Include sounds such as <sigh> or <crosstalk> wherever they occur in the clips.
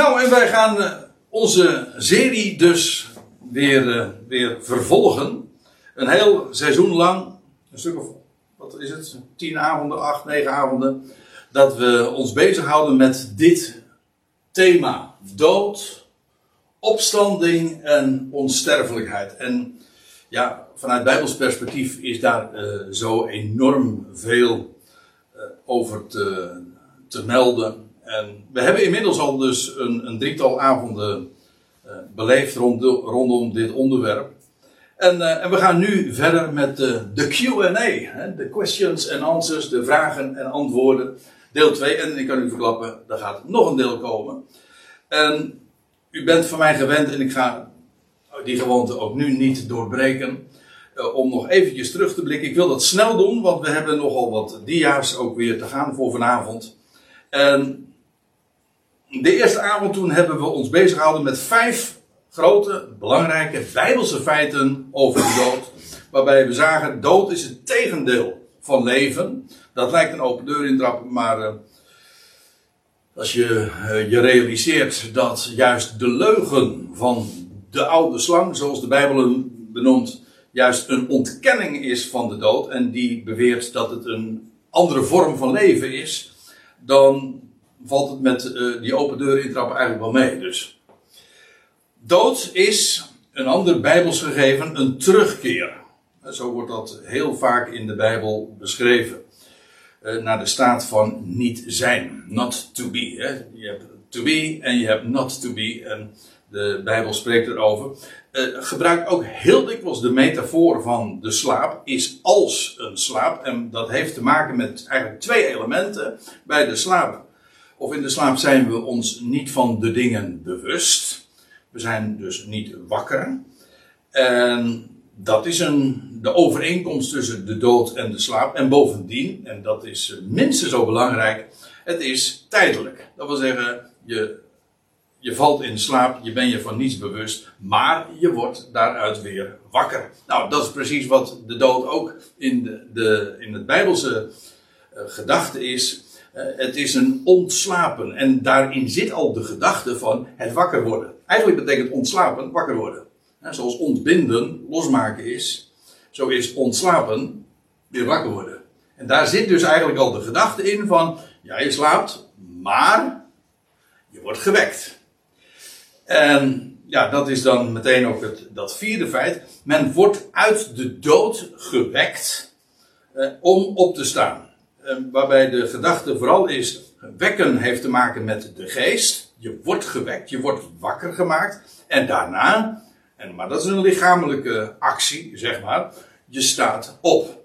Nou, en wij gaan eh, onze serie dus weer, eh, weer vervolgen. Een heel seizoen lang, een stuk of, wat is het, tien avonden, acht, negen avonden, dat we ons bezighouden met dit thema. Dood, opstanding en onsterfelijkheid. En ja, vanuit Bijbels perspectief is daar eh, zo enorm veel over te, te melden. En we hebben inmiddels al dus een, een drietal avonden eh, beleefd rond, rondom dit onderwerp. En, eh, en, we gaan nu verder met de, de QA, de questions and answers, de vragen en antwoorden, deel 2. En ik kan u verklappen, er gaat nog een deel komen. En u bent van mij gewend en ik ga die gewoonte ook nu niet doorbreken. Om nog eventjes terug te blikken. Ik wil dat snel doen, want we hebben nogal wat dia's ook weer te gaan voor vanavond. En de eerste avond toen hebben we ons bezig gehouden met vijf grote, belangrijke bijbelse feiten over de dood. Waarbij we zagen, dood is het tegendeel van leven. Dat lijkt een open deur intrappen, maar uh, als je uh, je realiseert dat juist de leugen van de oude slang, zoals de Bijbel hem benoemt, juist een ontkenning is van de dood en die beweert dat het een andere vorm van leven is, dan valt het met uh, die open deur intrappen eigenlijk wel mee. Dus dood is een ander bijbels gegeven, een terugkeer. Zo wordt dat heel vaak in de Bijbel beschreven. Uh, naar de staat van niet zijn. Not to be. Hè? Je hebt to be en je hebt not to be. En de Bijbel spreekt erover. Uh, gebruikt ook heel dikwijls de metafoor van de slaap. Is als een slaap. En dat heeft te maken met eigenlijk twee elementen. Bij de slaap of in de slaap zijn we ons niet van de dingen bewust. We zijn dus niet wakker. En dat is een, de overeenkomst tussen de dood en de slaap. En bovendien, en dat is minstens zo belangrijk, het is tijdelijk. Dat wil zeggen, je, je valt in slaap, je bent je van niets bewust, maar je wordt daaruit weer wakker. Nou, dat is precies wat de dood ook in, de, de in het Bijbelse uh, gedachte is. Uh, het is een ontslapen. En daarin zit al de gedachte van het wakker worden. Eigenlijk betekent ontslapen wakker worden. Zoals ontbinden losmaken is, zo is ontslapen weer wakker worden. En daar zit dus eigenlijk al de gedachte in van, ja je slaapt, maar je wordt gewekt. En ja, dat is dan meteen ook het, dat vierde feit. Men wordt uit de dood gewekt uh, om op te staan. Uh, waarbij de gedachte vooral is, wekken heeft te maken met de geest. Je wordt gewekt, je wordt wakker gemaakt. En daarna, en, maar dat is een lichamelijke actie, zeg maar, je staat op.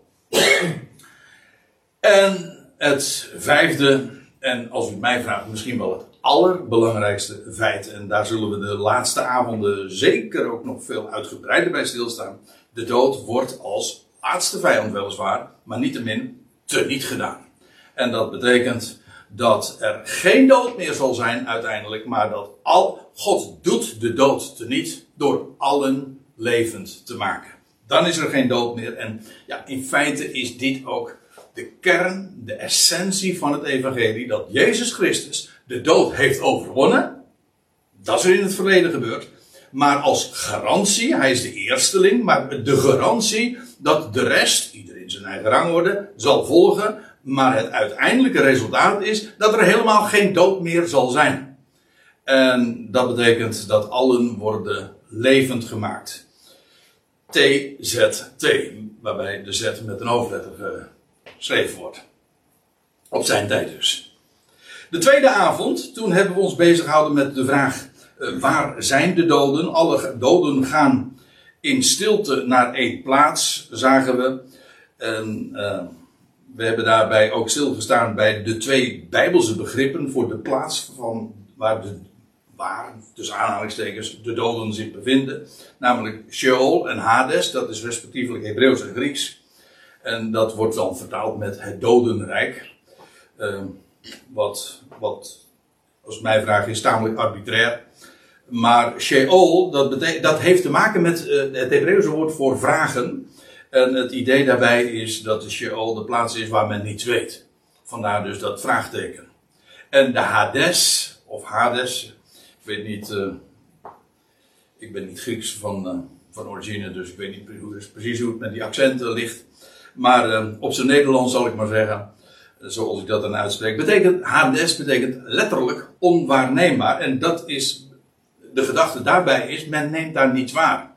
en het vijfde, en als u mij vraagt, misschien wel het allerbelangrijkste feit, en daar zullen we de laatste avonden zeker ook nog veel uitgebreider bij stilstaan. De dood wordt als laatste vijand weliswaar, maar niettemin teniet gedaan. En dat betekent dat er geen dood meer zal zijn uiteindelijk, maar dat al God doet de dood teniet door allen levend te maken. Dan is er geen dood meer. En ja, in feite is dit ook de kern, de essentie van het evangelie, dat Jezus Christus de dood heeft overwonnen. Dat is er in het verleden gebeurd. Maar als garantie, hij is de eersteling, maar de garantie dat de rest, zijn eigen rangorde, zal volgen. Maar het uiteindelijke resultaat is dat er helemaal geen dood meer zal zijn. En dat betekent dat allen worden levend gemaakt. TZT, waarbij de Z met een hoofdletter geschreven wordt. Op zijn tijd dus. De tweede avond, toen hebben we ons bezig gehouden met de vraag: uh, waar zijn de doden? Alle doden gaan in stilte naar één plaats, zagen we. En uh, we hebben daarbij ook stilgestaan bij de twee Bijbelse begrippen voor de plaats van waar de waar, tussen aanhalingstekens, de doden zich bevinden. Namelijk Sheol en Hades, dat is respectievelijk Hebreeuws en Grieks. En dat wordt dan vertaald met het dodenrijk. Uh, wat, wat, als mijn vraag is, tamelijk arbitrair. Maar Sheol, dat, dat heeft te maken met uh, het Hebreeuwse woord voor vragen. En het idee daarbij is dat de Sheol de plaats is waar men niets weet. Vandaar dus dat vraagteken. En de Hades, of Hades, weet niet, uh, ik ben niet Grieks van, uh, van origine, dus ik weet niet precies hoe het met die accenten ligt. Maar uh, op zijn Nederlands zal ik maar zeggen, zoals ik dat dan uitspreek, betekent Hades betekent letterlijk onwaarneembaar. En dat is, de gedachte daarbij is, men neemt daar niets waar.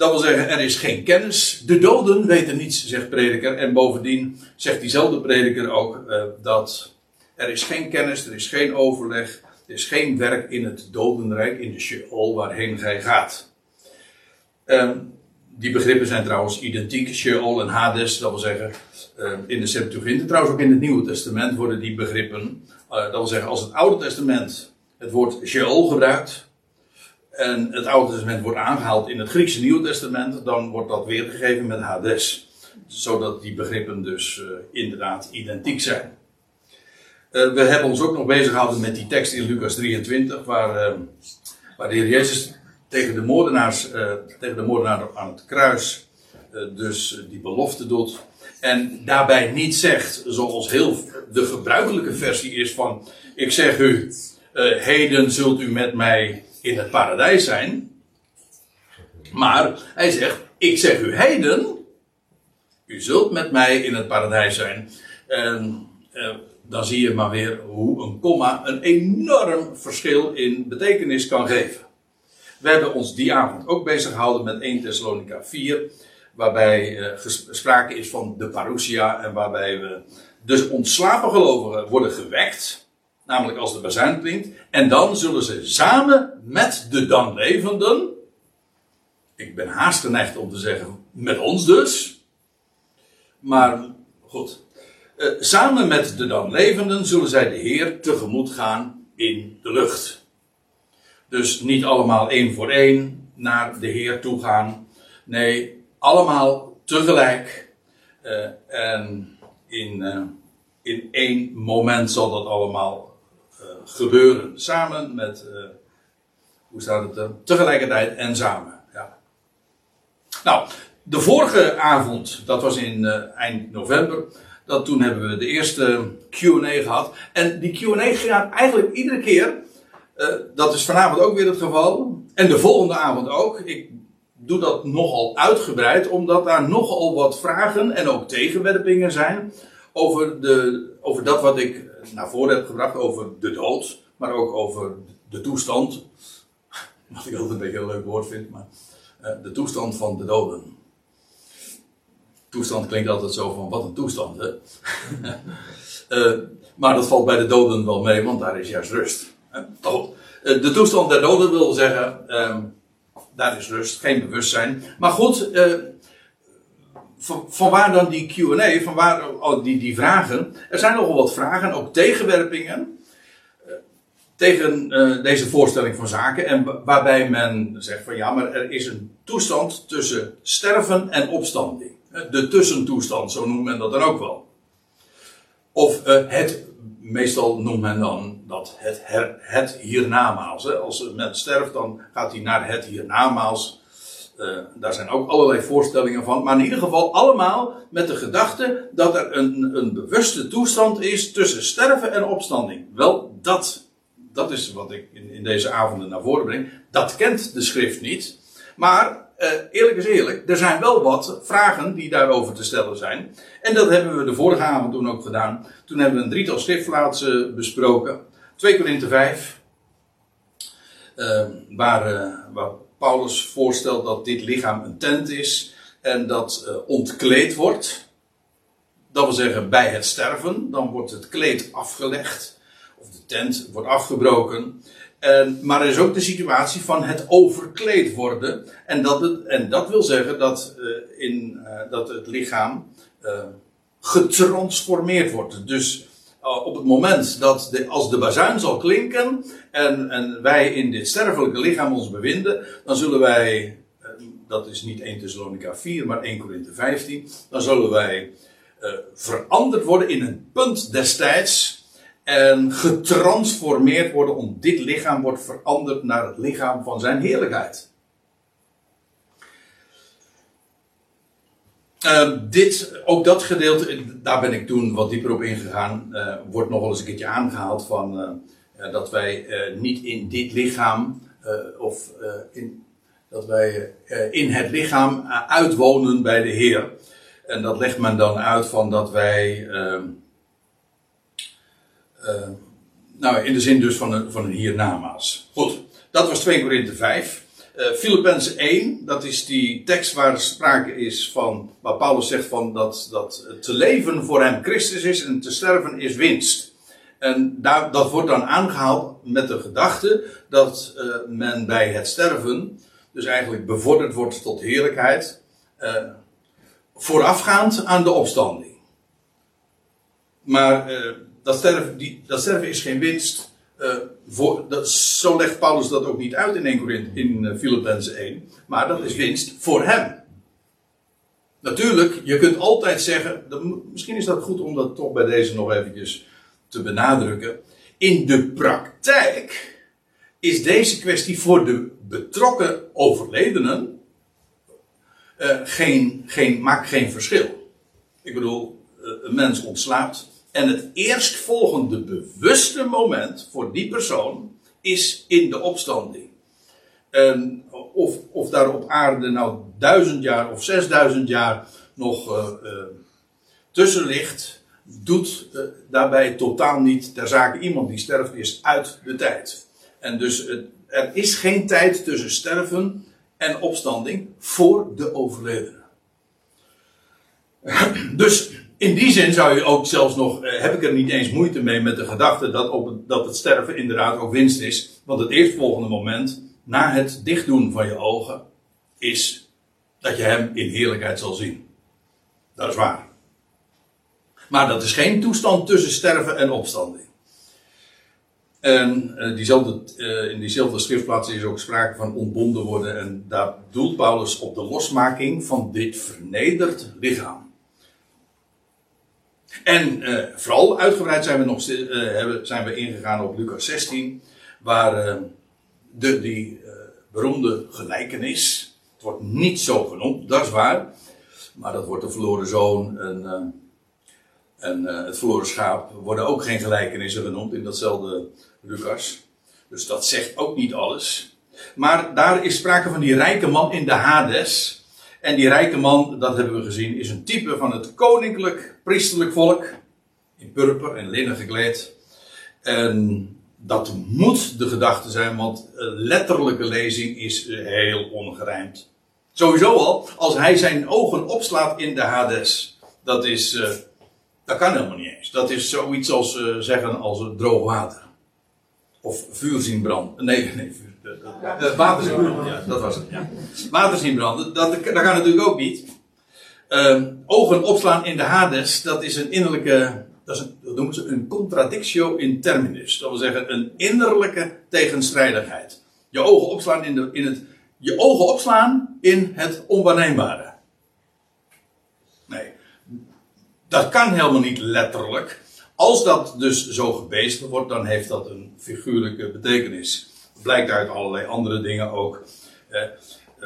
Dat wil zeggen, er is geen kennis. De doden weten niets, zegt prediker. En bovendien zegt diezelfde prediker ook uh, dat er is geen kennis, er is geen overleg, er is geen werk in het dodenrijk, in de Sheol waarheen gij gaat. Um, die begrippen zijn trouwens identiek, Sheol en Hades, dat wil zeggen uh, in de Septuagint. Trouwens ook in het Nieuwe Testament worden die begrippen, uh, dat wil zeggen als het Oude Testament het woord Sheol gebruikt, en het Oude Testament wordt aangehaald in het Griekse Nieuwe Testament, dan wordt dat weergegeven met Hades. Zodat die begrippen dus uh, inderdaad identiek zijn. Uh, we hebben ons ook nog bezig gehouden met die tekst in Lucas 23, waar, uh, waar de Heer Jezus tegen de moordenaars, tegen de moordenaar aan het kruis dus die belofte doet. En daarbij niet zegt, zoals heel de gebruikelijke versie is van, ik zeg u, heden zult u met mij in het paradijs zijn. Maar hij zegt: Ik zeg u heden, u zult met mij in het paradijs zijn. En eh, dan zie je maar weer hoe een komma een enorm verschil in betekenis kan geven. We hebben ons die avond ook bezig gehouden met 1 Thessalonica 4, waarbij uh, sprake is van de parousia en waarbij we dus ontslapen gelovigen worden gewekt namelijk als de bazuin klinkt. En dan zullen ze samen met de dan levenden, ik ben haast geneigd om te zeggen met ons dus, maar goed, eh, samen met de dan levenden zullen zij de Heer tegemoet gaan in de lucht. Dus niet allemaal één voor één naar de Heer toe gaan. Nee, allemaal tegelijk. Uh, en in, uh, in één moment zal dat allemaal gebeuren. Samen met, uh, hoe staat het er? Tegelijkertijd en samen. Ja. Nou, de vorige avond, dat was in uh, eind november. Dat toen hebben we de eerste QA gehad. En die QA gaat eigenlijk iedere keer. Uh, dat is vanavond ook weer het geval. En de volgende avond ook. Ik doe dat nogal uitgebreid, omdat daar nogal wat vragen en ook tegenwerpingen zijn. Over, de, over dat wat ik naar voren heb gebracht over de dood, maar ook over de toestand. <laughs> Wat ik altijd een beetje een leuk woord vind, maar uh, de toestand van de doden. Toestand klinkt altijd zo van wat een toestand, hè? uh, <laughs> maar dat valt bij de doden wel mee, want daar is juist rust. Uh, de toestand der doden wil zeggen, ehm, daar is rust, geen bewustzijn. Maar goed, van, waar dan die QA, van waar oh, die, die vragen. Er zijn nogal wat vragen, ook tegenwerpingen. Uh, tegen uh, deze voorstelling van zaken. En waarbij men zegt van ja, maar er is een toestand tussen sterven en opstanding. De tussentoestand, zo noemt men dat dan ook wel. Of het, meestal noemt men dan dat het, het hiernamaals. Hè. Als men sterft, dan gaat hij naar het hiernamaals. Uh, daar zijn ook allerlei voorstellingen van. Maar in ieder geval allemaal met de gedachte dat er een, een bewuste toestand is tussen sterven en opstanding. Wel, dat, dat is wat ik in, in deze avonden naar voren breng. Dat kent de schrift niet. Maar uh, eerlijk is eerlijk, er zijn wel wat vragen die daarover te stellen zijn. En dat hebben we de vorige avond toen ook gedaan. Toen hebben we een drietal schriftplaatsen besproken. 2 Korinthe 5. Uh, waar, waar Paulus voorstelt dat dit lichaam een tent is en dat uh, ontkleed wordt. Dat wil zeggen bij het sterven, dan wordt het kleed afgelegd of de tent wordt afgebroken. En, maar er is ook de situatie van het overkleed worden. En dat, het, en dat wil zeggen dat, uh, in, uh, dat het lichaam getransformeerd wordt. Dus uh, op het moment dat de, als de bazuin zal klinken en, en wij in dit sterfelijke lichaam ons bevinden, dan zullen wij, uh, dat is niet 1 Thessalonica 4, maar 1 Korinthe 15, dan zullen wij uh, veranderd worden in een punt destijds en getransformeerd worden om dit lichaam wordt veranderd naar het lichaam van zijn heerlijkheid. Uh, dit, ook dat gedeelte, daar ben ik toen wat dieper op ingegaan. Uh, wordt nog wel eens een keertje aangehaald van. Uh, dat wij uh, niet in dit lichaam, of in, dat wij in het lichaam uitwonen bij de Heer. En dat legt men dan uit van dat wij, ehm, nou in de zin dus van een, van hiernamaals. Goed, dat was 2 Korinthe 5. Uh, Filippenzen 1, dat is die tekst waar sprake is van, waar Paulus zegt van dat, dat te leven voor hem Christus is en te sterven is winst. En daar, dat wordt dan aangehaald met de gedachte dat uh, men bij het sterven, dus eigenlijk bevorderd wordt tot heerlijkheid, uh, voorafgaand aan de opstanding. Maar dat, sterven, die, dat sterven is geen winst. Voor, dat, zo legt Paulus dat ook niet uit in 1 Korinthe, in Filippenzen 1. Maar dat is winst voor hem. Natuurlijk, je kunt altijd zeggen, misschien is dat goed om dat toch bij deze nog eventjes te benadrukken. In de praktijk is deze kwestie voor de betrokken overledenen uh, geen, geen, maakt geen verschil. Ik bedoel, een mens ontslaapt. En het eerstvolgende bewuste moment voor die persoon is in de opstanding. En of, of daar op aarde nou duizend jaar of zesduizend jaar nog uh, tussen ligt, doet uh, daarbij totaal niet ter zake. Iemand die sterft is uit de tijd. En dus er is geen tijd tussen sterven en opstanding voor de overledene. <clears throat> Dus in die zin zou je ook zelfs nog, uh, heb ik er niet eens moeite mee met de gedachte dat, op, dat het sterven inderdaad ook winst is. Want het eerstvolgende moment, na het dichtdoen van je ogen, is dat je hem in heerlijkheid zal zien. Dat is waar. Maar dat is geen toestand tussen sterven en opstanding. En uh, diezelfde, uh, in diezelfde schriftplaats is ook sprake van ontbonden worden. En daar doelt Paulus op de losmaking van dit vernederd lichaam. En uh, vooral uitgebreid zijn we, nog, hebben, zijn we ingegaan op Lucas 16. Waar de, die beroemde gelijkenis. Het wordt niet zo genoemd, dat is waar. Maar dat wordt de verloren zoon. En, en het verloren schaap worden ook geen gelijkenissen genoemd in datzelfde Lucas. Dus dat zegt ook niet alles. Maar daar is sprake van die rijke man in de Hades. En die rijke man, dat hebben we gezien, is een type van het koninklijk priesterlijk volk. In purper en linnen gekleed. En dat moet de gedachte zijn, want letterlijke lezing is heel ongerijmd. Sowieso al, als hij zijn ogen opslaat in de Hades. Dat is, uh, dat kan helemaal niet eens. Dat is zoiets als uh, zeggen als droog water. Of vuur zien branden. Nee, <laughs> nee, vuur. Uh, water zien branden. Ja, dat was het. Ja. Water zien branden, dat, dat kan natuurlijk ook niet. Uh, ogen opslaan in de Hades, dat is een innerlijke, dat, is een, dat noemen ze een contradictio in terminus. Dat wil zeggen een innerlijke tegenstrijdigheid. Je ogen opslaan in, de, in het, je ogen opslaan in het onwaarneembare. Dat kan helemaal niet letterlijk. Als dat dus zo gebezigd wordt, dan heeft dat een figuurlijke betekenis. Blijkt uit allerlei andere dingen ook. Eh,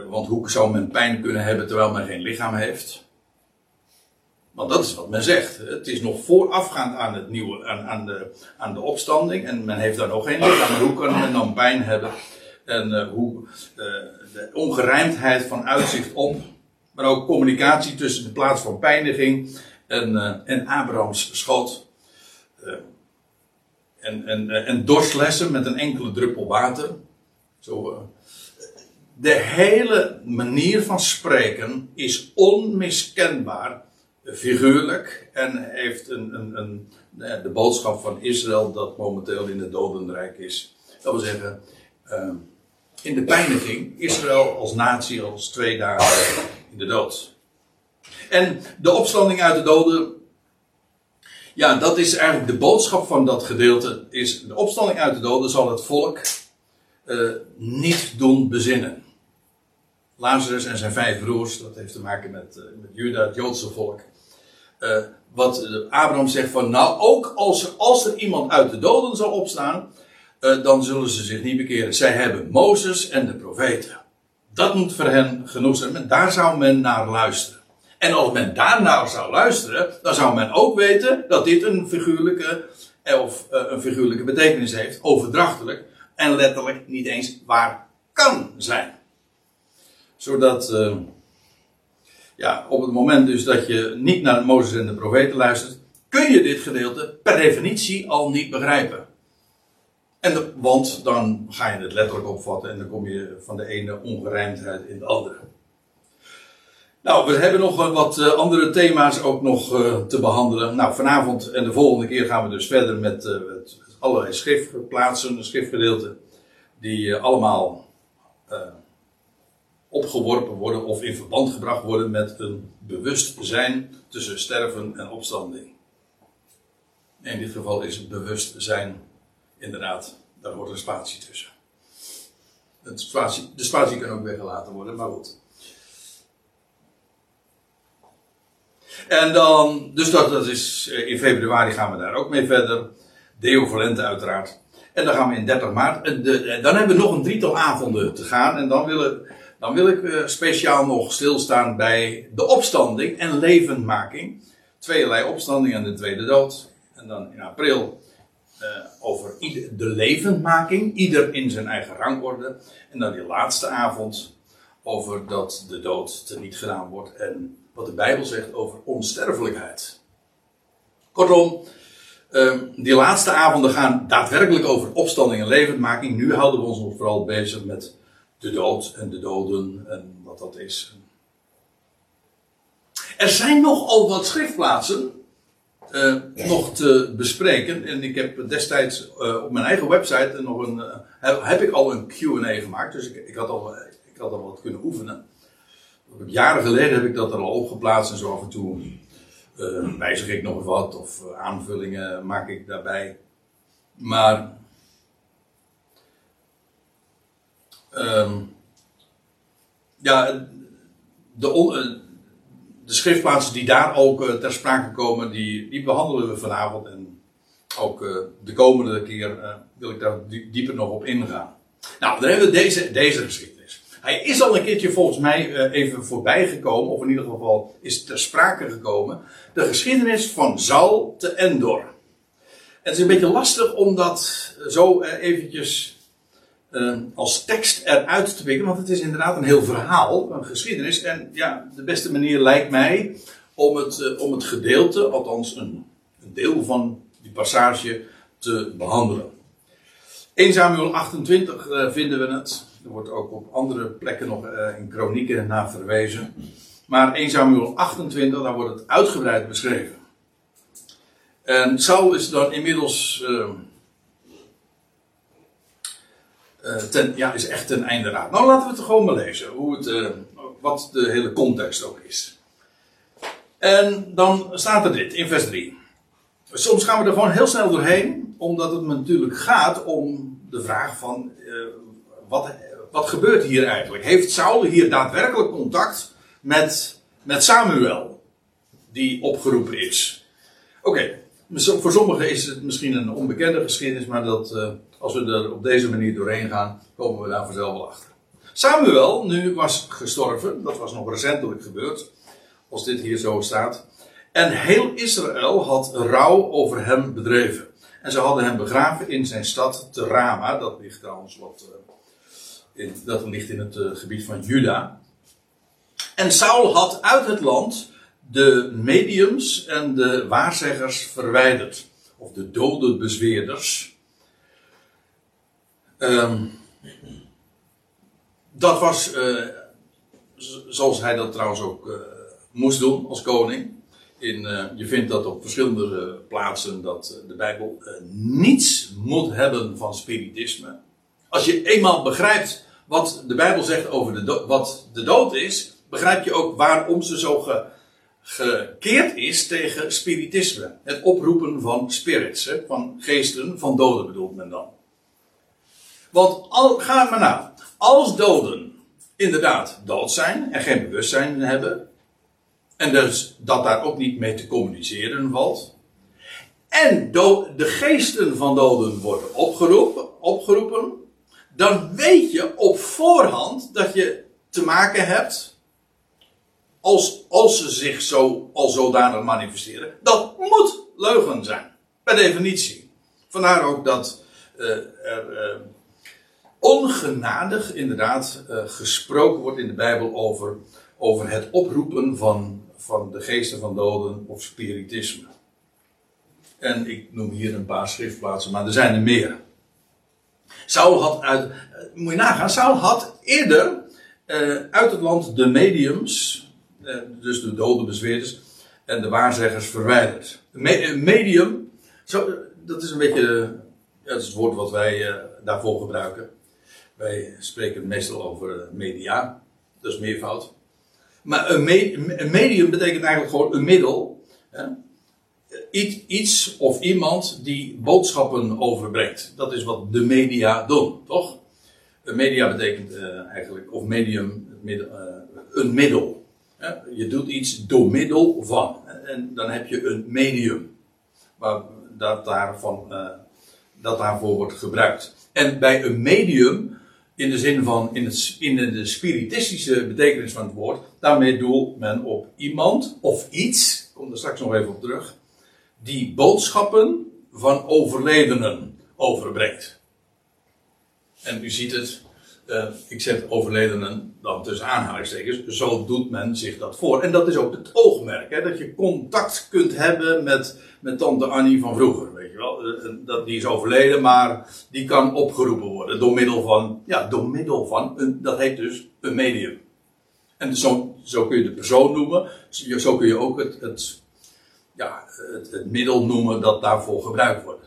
want hoe zou men pijn kunnen hebben terwijl men geen lichaam heeft? Want dat is wat men zegt. Het is nog voorafgaand aan, het nieuwe, aan, aan, de, aan de opstanding. En men heeft dan nog geen lichaam. Maar hoe kan men dan pijn hebben? En uh, hoe uh, de ongerijmdheid van uitzicht op. Maar ook communicatie tussen de plaats van pijniging en, uh, en Abrahams schoot. En, en, uh, en met een enkele druppel water. Zo, de hele manier van spreken is onmiskenbaar figuurlijk en heeft een, een, een, de boodschap van Israël dat momenteel in het dodenrijk is. Dat wil zeggen, in de pijniging, Israël als natie als twee dagen in de dood. En de opstanding uit de doden. Ja, dat is eigenlijk de boodschap van dat gedeelte. Is de opstanding uit de doden zal het volk uh, niet doen bezinnen. Lazarus en zijn vijf broers, dat heeft te maken met, uh, met Juda, het Joodse volk. Uh, wat Abraham zegt van, nou ook als, als er iemand uit de doden zal opstaan, dan zullen ze zich niet bekeren. Zij hebben Mozes en de profeten. Dat moet voor hen genoeg zijn. Daar zou men naar luisteren. En als men daarnaar zou luisteren, dan zou men ook weten dat dit een figuurlijke of uh, een figuurlijke betekenis heeft, overdrachtelijk, en letterlijk niet eens waar kan zijn. Zodat, uh, ja, op het moment dus dat je niet naar Mozes en de profeten luistert, kun je dit gedeelte per definitie al niet begrijpen. En want dan ga je het letterlijk opvatten en dan kom je van de ene ongerijmdheid in de andere. Nou, we hebben nog wat uh, andere thema's ook nog uh, te behandelen. Nou, vanavond en de volgende keer gaan we dus verder met, met allerlei schriftplaatsen, schriftgedeelten, die allemaal opgeworpen worden of in verband gebracht worden met een bewustzijn tussen sterven en opstanding. In dit geval is het bewustzijn inderdaad, daar hoort een spatie tussen. Spatie, de spatie kan ook weggelaten worden, maar goed. En dan, dus dat, dat is, eh, in februari gaan we daar ook mee verder. Deo Valente uiteraard. En dan gaan we in 30 maart. En de, dan hebben we nog een drietal avonden te gaan. En dan wil, ik, dan wil ik eh, speciaal nog stilstaan bij de opstanding en levendmaking. Tweeërlei opstanding en de tweede dood. En dan in april uh, over ieder, de levendmaking. Ieder in zijn eigen rangorde. En dan die laatste avond over dat de dood teniet gedaan wordt. En wat de Bijbel zegt over onsterfelijkheid. Kortom, ehm, die laatste avonden gaan daadwerkelijk over opstanding en levendmaking. Nu houden we ons nog vooral bezig met de dood en de doden en wat dat is. Er zijn nogal wat schriftplaatsen uh, nog te bespreken. En ik heb destijds uh, op mijn eigen website nog een, uh, heb, heb, ik al een Q&A gemaakt. Dus ik, ik, had al, ik had al wat kunnen oefenen. Jaren geleden heb ik dat er al opgeplaatst en zo af en toe uh, wijzig ik nog wat of uh, aanvullingen maak ik daarbij. Maar um, ja, de, uh, de schriftplaatsen die daar ook ter sprake komen, die, die behandelen we vanavond. En ook de komende keer wil ik daar dieper nog op ingaan. Nou, dan hebben we deze, deze geschiedenis. Hij is al een keertje volgens mij uh, even voorbij gekomen, of in ieder geval is ter sprake gekomen. De geschiedenis van Zal te Endor. En het is een beetje lastig om dat zo uh, eventjes als tekst eruit te pikken, want het is inderdaad een heel verhaal, een geschiedenis. En ja, de beste manier lijkt mij om het, om het gedeelte, althans een, een deel van die passage, te behandelen. 1 Samuel 28 vinden we het. Er wordt ook op andere plekken nog uh, in kronieken naar verwezen. Maar 1 Samuel 28, daar wordt het uitgebreid beschreven. En Saul is dan inmiddels. Uh, uh, ten, ja, is echt ten einde raad. Nou, laten we het gewoon maar lezen. Hoe het, wat de hele context ook is. En dan staat er dit in vers 3. Soms gaan we er gewoon heel snel doorheen, omdat het natuurlijk gaat om de vraag van wat, wat gebeurt hier eigenlijk? Heeft Saul hier daadwerkelijk contact met, met Samuel, die opgeroepen is? Oké, voor sommigen is het misschien een onbekende geschiedenis, maar dat, uh, als we er op deze manier doorheen gaan, komen we daar vanzelf wel achter. Samuel nu was gestorven, dat was nog recentelijk gebeurd, als dit hier zo staat. En heel Israël had rouw over hem bedreven. En ze hadden hem begraven in zijn stad te Rama, dat ligt trouwens wat in, dat ligt in het uh, gebied van Juda. En Saul had uit het land de mediums en de waarzeggers verwijderd. Of de dode bezweerders. Um, dat was, uh, zoals hij dat trouwens ook uh, moest doen als koning. In, je vindt dat op verschillende plaatsen dat de Bijbel niets moet hebben van spiritisme. Als je eenmaal begrijpt wat de Bijbel zegt over de wat de dood is, begrijp je ook waarom ze zo ge gekeerd is tegen spiritisme. Het oproepen van spirits, van geesten, van doden bedoelt men dan. Want al, ga maar na. Als doden inderdaad dood zijn en geen bewustzijn hebben, en dus dat daar ook niet mee te communiceren valt, en de geesten van doden worden opgeroepen, opgeroepen dan weet je op voorhand dat je te maken hebt, als, als ze zich zo al zodanig manifesteren, dat moet leugen zijn. Per definitie. Vandaar ook dat uh, er uh, ongenadig inderdaad uh, gesproken wordt in de Bijbel over, over het oproepen van, van de geesten van doden of spiritisme. En ik noem hier een paar schriftplaatsen, maar er zijn er meer. Saul had uit, moet je nagaan, Saul had eerder uit het land de mediums, dus de dode bezweerders, en de waarzeggers verwijderd. Een medium, zo, dat is een beetje dat is het woord wat wij daarvoor gebruiken. Wij spreken meestal over media, dat is meervoud. Maar een, me een, medium betekent eigenlijk gewoon een middel. Iets of iemand die boodschappen overbrengt. Dat is wat de media doen, toch? Media betekent uh, eigenlijk, of medium, uh, een middel. Je doet iets door middel van. En dan heb je een medium. Waar dat, daarvan, uh, dat daarvoor wordt gebruikt. En bij een medium, in de zin van in, in de spiritistische betekenis van het woord, daarmee doelt men op iemand of iets, ik kom er straks nog even op terug, die boodschappen van overledenen overbrengt. En u ziet het, uh, ik zet overledenen dan tussen aanhalingstekens, zo doet men zich dat voor. En dat is ook het oogmerk, hè, dat je contact kunt hebben met, met tante Annie van vroeger, weet je wel. Uh, dat, die is overleden, maar die kan opgeroepen worden door middel van, ja, door middel van, een, dat heet dus een medium. En zo, zo kun je de persoon noemen, zo kun je ook het, het, ja, het, middel noemen dat daarvoor gebruikt wordt.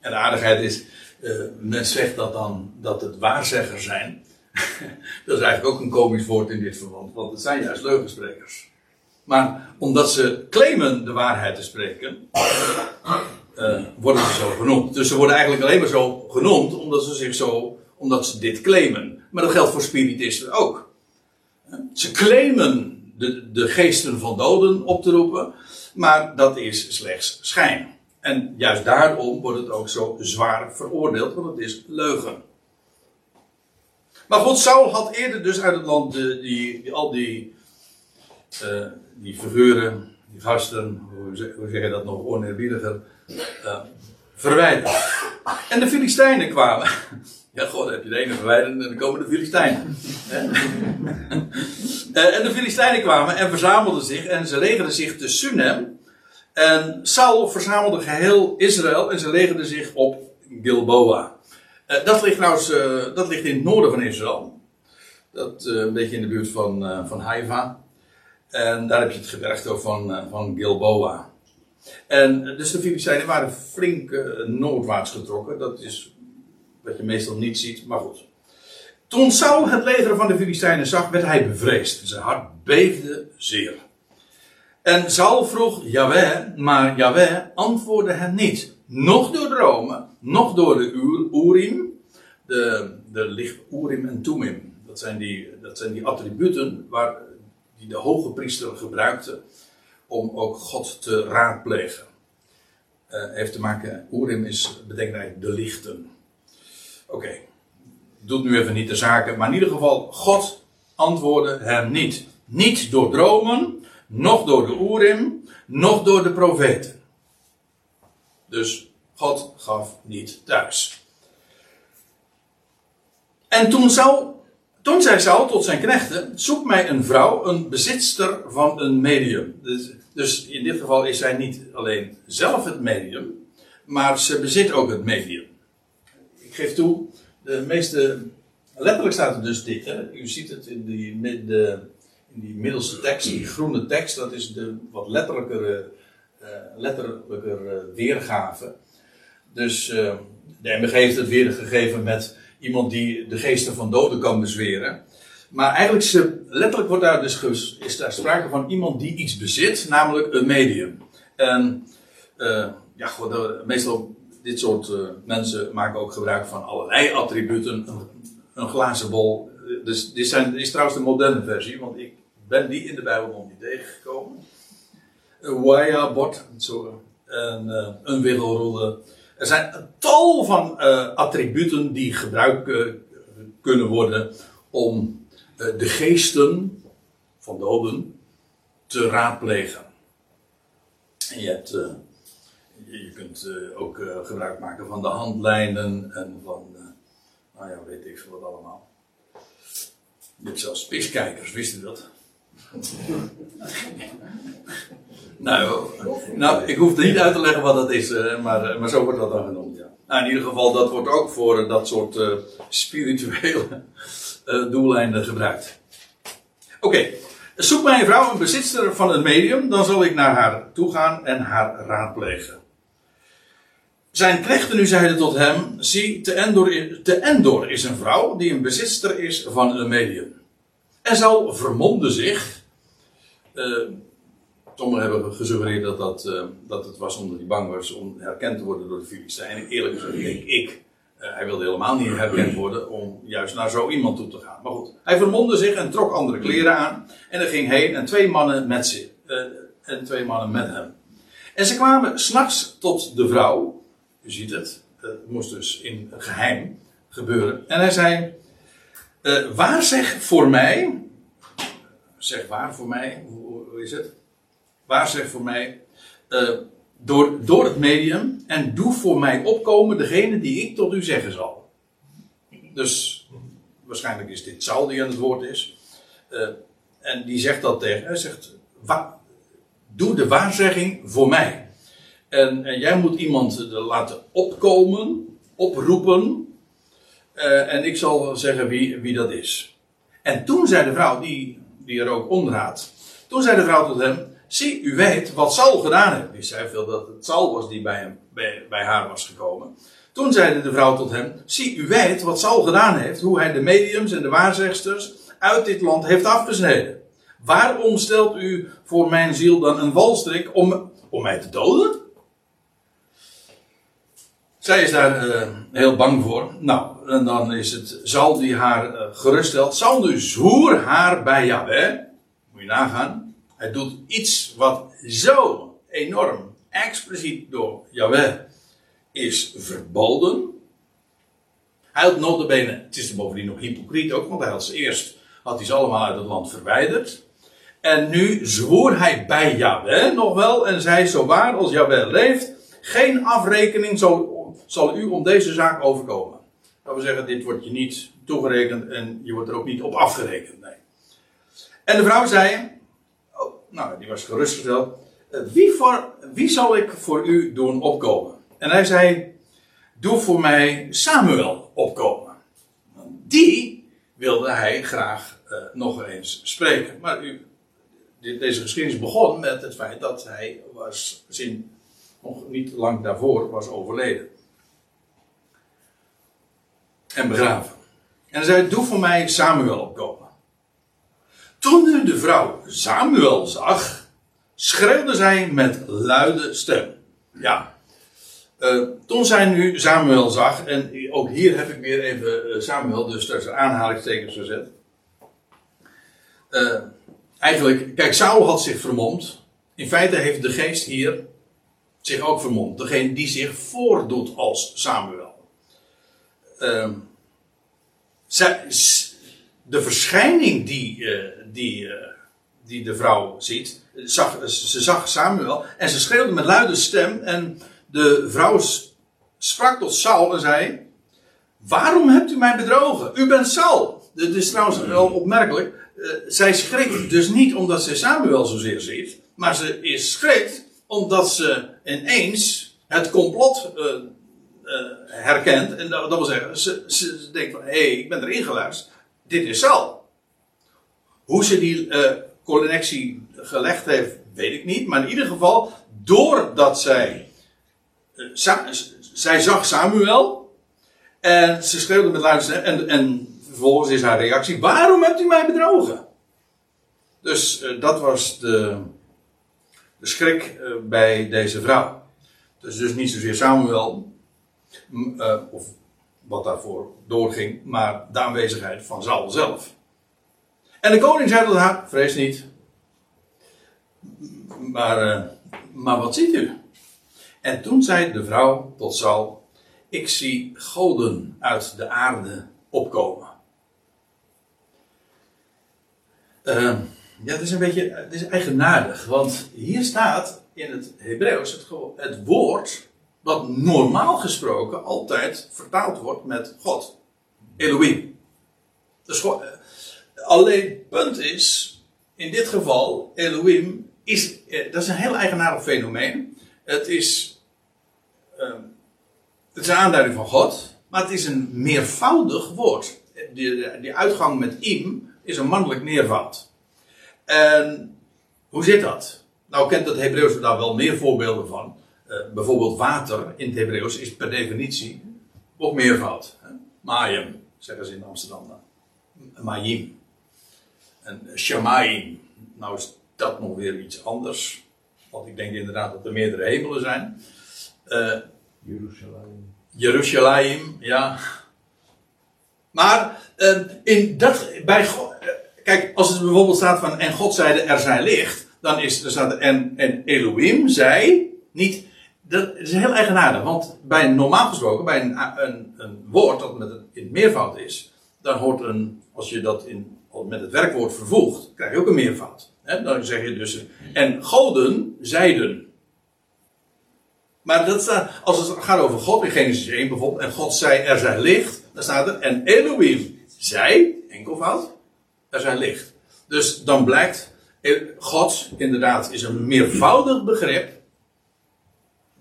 En de aardigheid is, uh, men zegt dat dan dat het waarzeggers zijn. <laughs> dat is eigenlijk ook een komisch woord in dit verband, want het zijn juist leugensprekers. Maar omdat ze claimen de waarheid te spreken, uh, <coughs> worden ze zo genoemd. Dus ze worden eigenlijk alleen maar zo genoemd omdat ze zich zo, omdat ze dit claimen. Maar dat geldt voor spiritisten ook. Ze claimen de, de geesten van doden op te roepen, maar dat is slechts schijn. En juist daarom wordt het ook zo zwaar veroordeeld, want het is leugen. Maar God, Saul had eerder dus uit het land de, die, die, al die, uh, die figuren, die gasten, hoe, zeg je dat nog oneerbiediger, uh, verwijderd. En de Filistijnen kwamen. Ja, god, dan heb je de ene verwijderd en dan komen de Filistijnen. uh, <laughs> en de Filistijnen kwamen en verzamelden zich en ze legerden zich te Sunem. En Saul verzamelde geheel Israël en ze legerden zich op Gilboa. Uh, dat ligt trouwens, uh, dat ligt in het noorden van Israël. Dat een beetje in de buurt van, van Haifa. En daar heb je het gebergte van, van Gilboa. En dus de Filistijnen waren flink noordwaarts getrokken. Dat is wat je meestal niet ziet, maar goed. Toen Saul het leger van de Filistijnen zag, werd hij bevreesd. Zijn hart beefde zeer. En Saul vroeg Jaweh, maar Jaweh antwoordde hem niet. Nog door dromen, nog door de Urim, de, de licht Urim en Tumim. Dat zijn die, dat zijn die attributen waar, die de hoge priester gebruikte om ook God te raadplegen. Uh, heeft te maken, Urim is, betekent de lichten. Oké, doet nu even niet de zaken, maar in ieder geval, God antwoordde hem niet. Niet door dromen, nog door de Oerim, nog door de profeten. Dus God gaf niet thuis. En toen, zou, toen zei Saul tot zijn knechten: Zoek mij een vrouw, een bezitster van een medium. Dus, dus in dit geval is zij niet alleen zelf het medium, maar ze bezit ook het medium. Ik geef toe, de meeste. Letterlijk staat er dus dit. Hè? U ziet het in die, in die middelste tekst, die groene tekst, dat is de wat letterlijkere, uh, letterlijker weergave. Dus uh, de MBG heeft het weergegeven met iemand die de geesten van doden kan bezweren. Maar eigenlijk letterlijk wordt daar dus is daar sprake van iemand die iets bezit, namelijk een medium. En ja, goed, meestal dit soort mensen maken ook gebruik van allerlei attributen. Een, glazen bol. Dus dit, zijn, dit is trouwens de moderne versie, want ik ben die in de Bijbel nog niet tegengekomen. Een waya-bord, een, uh, een wiggelroede. Er zijn een tal van attributen die gebruikt kunnen worden om de geesten van doden te raadplegen. En je hebt, je kunt eh, ook eh, gebruik maken van de handlijnen en van, eh, nou ja, weet ik veel wat allemaal. Je hebt zelfs spiskijkers, wist u dat? <laughs> nou, nou, ik hoef niet uit te leggen wat dat is, maar, maar zo wordt dat dan genoemd, ja. Nou, in ieder geval, dat wordt ook voor dat soort spirituele <laughs> doeleinden gebruikt. Oké, zoek mij een vrouw, een bezitster van een medium, dan zal ik naar haar toe gaan en haar raadplegen. Zijn knechten nu zeiden tot hem: Zie, te Endor, te Endor is een vrouw die een bezitster is van een medium. En zal vermomde zich. Uh, sommigen hebben gesuggereerd dat, dat, uh, dat het was omdat hij bang was om herkend te worden door de Filistijnen. Eerlijk gezegd denk ik. Uh, hij wilde helemaal niet herkend worden om juist naar zo iemand toe te gaan. Maar goed, hij vermomde zich en trok andere kleren aan. En er ging heen en twee mannen met zich. en twee mannen met hem. En ze kwamen s'nachts tot de vrouw. U ziet het. Het moest dus in geheim gebeuren. En hij zei: uh, Waar zeg voor mij. Zeg waar voor mij. Hoe, is het? Waar zeg voor mij. Uh, door, door het medium. En doe voor mij opkomen degene die ik tot u zeggen zal. Dus waarschijnlijk is dit Saul die aan het woord is. Uh, en die zegt dat tegen. Hij zegt: Doe de waarzegging voor mij. En, en jij moet iemand laten opkomen, oproepen. Uh, en ik zal zeggen wie, wie dat is. En toen zei de vrouw, die, die er ook onderhaadt. Toen zei de vrouw tot hem: Zie, u weet wat Saul gedaan heeft. Die zei veel dat het Saul was die bij, hem, bij, bij haar was gekomen. Toen zei de vrouw tot hem: Zie, u weet wat Saul gedaan heeft. Hoe hij de mediums en de waarzegsters uit dit land heeft afgesneden. Waarom stelt u voor mijn ziel dan een walstrik om, om mij te doden? Zij is daar uh, heel bang voor. Nou, en dan is het, zal die haar uh, geruststelt, zal dus zwoer haar bij Yahweh, moet je nagaan, hij doet iets wat zo enorm, expliciet door Yahweh is verboden. Hij had notabene, het is bovendien nog hypocriet ook, want hij had eerst, had hij ze allemaal uit het land verwijderd. En nu zwoer hij bij Yahweh nog wel en zei, zo waar als Yahweh leeft, geen afrekening zal zal u om deze zaak overkomen. Dat wil zeggen, dit wordt je niet toegerekend en je wordt er ook niet op afgerekend. Nee. En de vrouw zei, oh, nou, die was gerustgesteld, eh, wie, voor, wie zal ik voor u doen opkomen? En hij zei, doe voor mij Samuel opkomen. Die wilde hij graag uh, nog eens spreken. Maar u, deze geschiedenis begon met het feit dat hij was, zin, nog niet lang daarvoor was overleden en begraven. En hij zei: Doe voor mij Samuel opkomen. Toen nu de vrouw Samuel zag, schreeuwde zij met luide stem. Ja. Uh, toen zij nu Samuel zag, en ook hier heb ik weer even eh, Samuel dus tussen aanhalingstekens gezet. Uh, eigenlijk, kijk, Saul had zich vermomd. In feite heeft de geest hier zich ook vermomd. Degene die zich voordoet als Samuel. Ehm, de verschijning die, uh, die, uh, die de vrouw ziet, zag, ze zag Samuel en ze schreeuwde met luide stem en de vrouw sprak tot Saul en zei, waarom hebt u mij bedrogen? U bent Saul. Dit is trouwens wel opmerkelijk. Uh, zij schrikt dus niet omdat ze Samuel zozeer ziet, maar ze is schrikt omdat ze ineens het complot uh, herkent. En dat, wil zeggen, ze, denkt van, hé, hey, ik ben erin geluisterd. Dit is Sal. Hoe ze die uh, connectie gelegd heeft, weet ik niet. Maar in ieder geval, doordat zij... Sa zij zag Samuel. En ze schreeuwde met luid stem. En, en vervolgens is haar reactie, waarom hebt u mij bedrogen? Dus dat was de, de schrik bij deze vrouw. Dus, dus niet zozeer Samuel, uh, of wat daarvoor doorging, maar de aanwezigheid van Saul zelf. En de koning zei tot haar: Vrees niet. Maar, uh, maar wat ziet u? En toen zei de vrouw tot Saul: Ik zie goden uit de aarde opkomen. Uh, ja, het is een beetje het is eigenaardig, want hier staat in het Hebreeuws het, het woord wat normaal gesproken altijd vertaald wordt met God. Elohim. Dus, alleen het punt is, in dit geval, Elohim, is, eh, dat is een heel eigenaardig fenomeen. Het is, uh, het is een aanduiding van God, maar het is een meervoudig woord. Die uitgang met im is een mannelijk meervoud. En hoe zit dat? Nou kent het Hebreeuws daar wel meer voorbeelden van. Uh, bijvoorbeeld water in het Hebreeuws is per definitie ook meervoud. Mayim, zeggen ze in Amsterdam dan. Mayim. En Shamayim. Nou is dat nog weer iets anders. Want ik denk inderdaad dat er meerdere hemelen zijn. Uh, Jeruzalem. Jeruzalem, ja. Maar uh, in dat, bij God, uh, kijk, als het bijvoorbeeld staat van en God zeide er zijn licht, dan is er staat en, en Elohim zei niet. Dat is heel eigenaardig, want bij normaal gesproken, bij een, een, een woord dat met een, in meervoud is, dan hoort een, als je dat in, met het werkwoord vervoegt, krijg je ook een meervoud. Dan zeg je dus, en goden zeiden. Maar dat staat, als het gaat over God in Genesis 1 bijvoorbeeld, en God zei er zijn licht, dan staat er, en Elohim zei, enkelvoud, er zijn licht. Dus dan blijkt, eh, God inderdaad is een meervoudig begrip.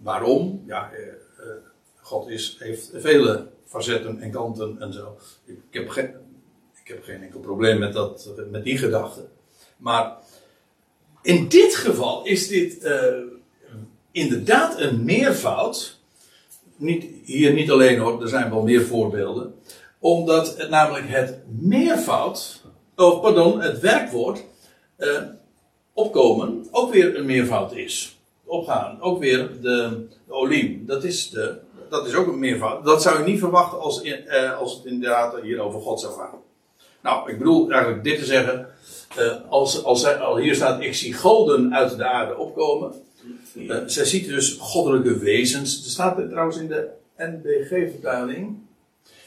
Waarom? Ja, eh, eh, God is, heeft vele facetten en kanten en zo. Ik, heb, geen, ik heb geen enkel probleem met, dat, met die gedachte. Maar in dit geval is dit uh, inderdaad een meervoud. Niet, hier niet alleen hoor, er zijn wel meer voorbeelden. Omdat het namelijk het meervoud, of pardon, het werkwoord opkomen ook weer een meervoud is. Opgaan, ook weer de, de. Dat is, de, dat is ook een meervoud. Dat zou je niet verwachten als, uh, als het inderdaad hier over God zou gaan. Nou, ik bedoel eigenlijk dit te zeggen. Uh, als, als, al hier staat, ik zie goden uit de aarde opkomen. Uh, zij ziet dus goddelijke wezens. Er staat er trouwens in de NBG-vertaling.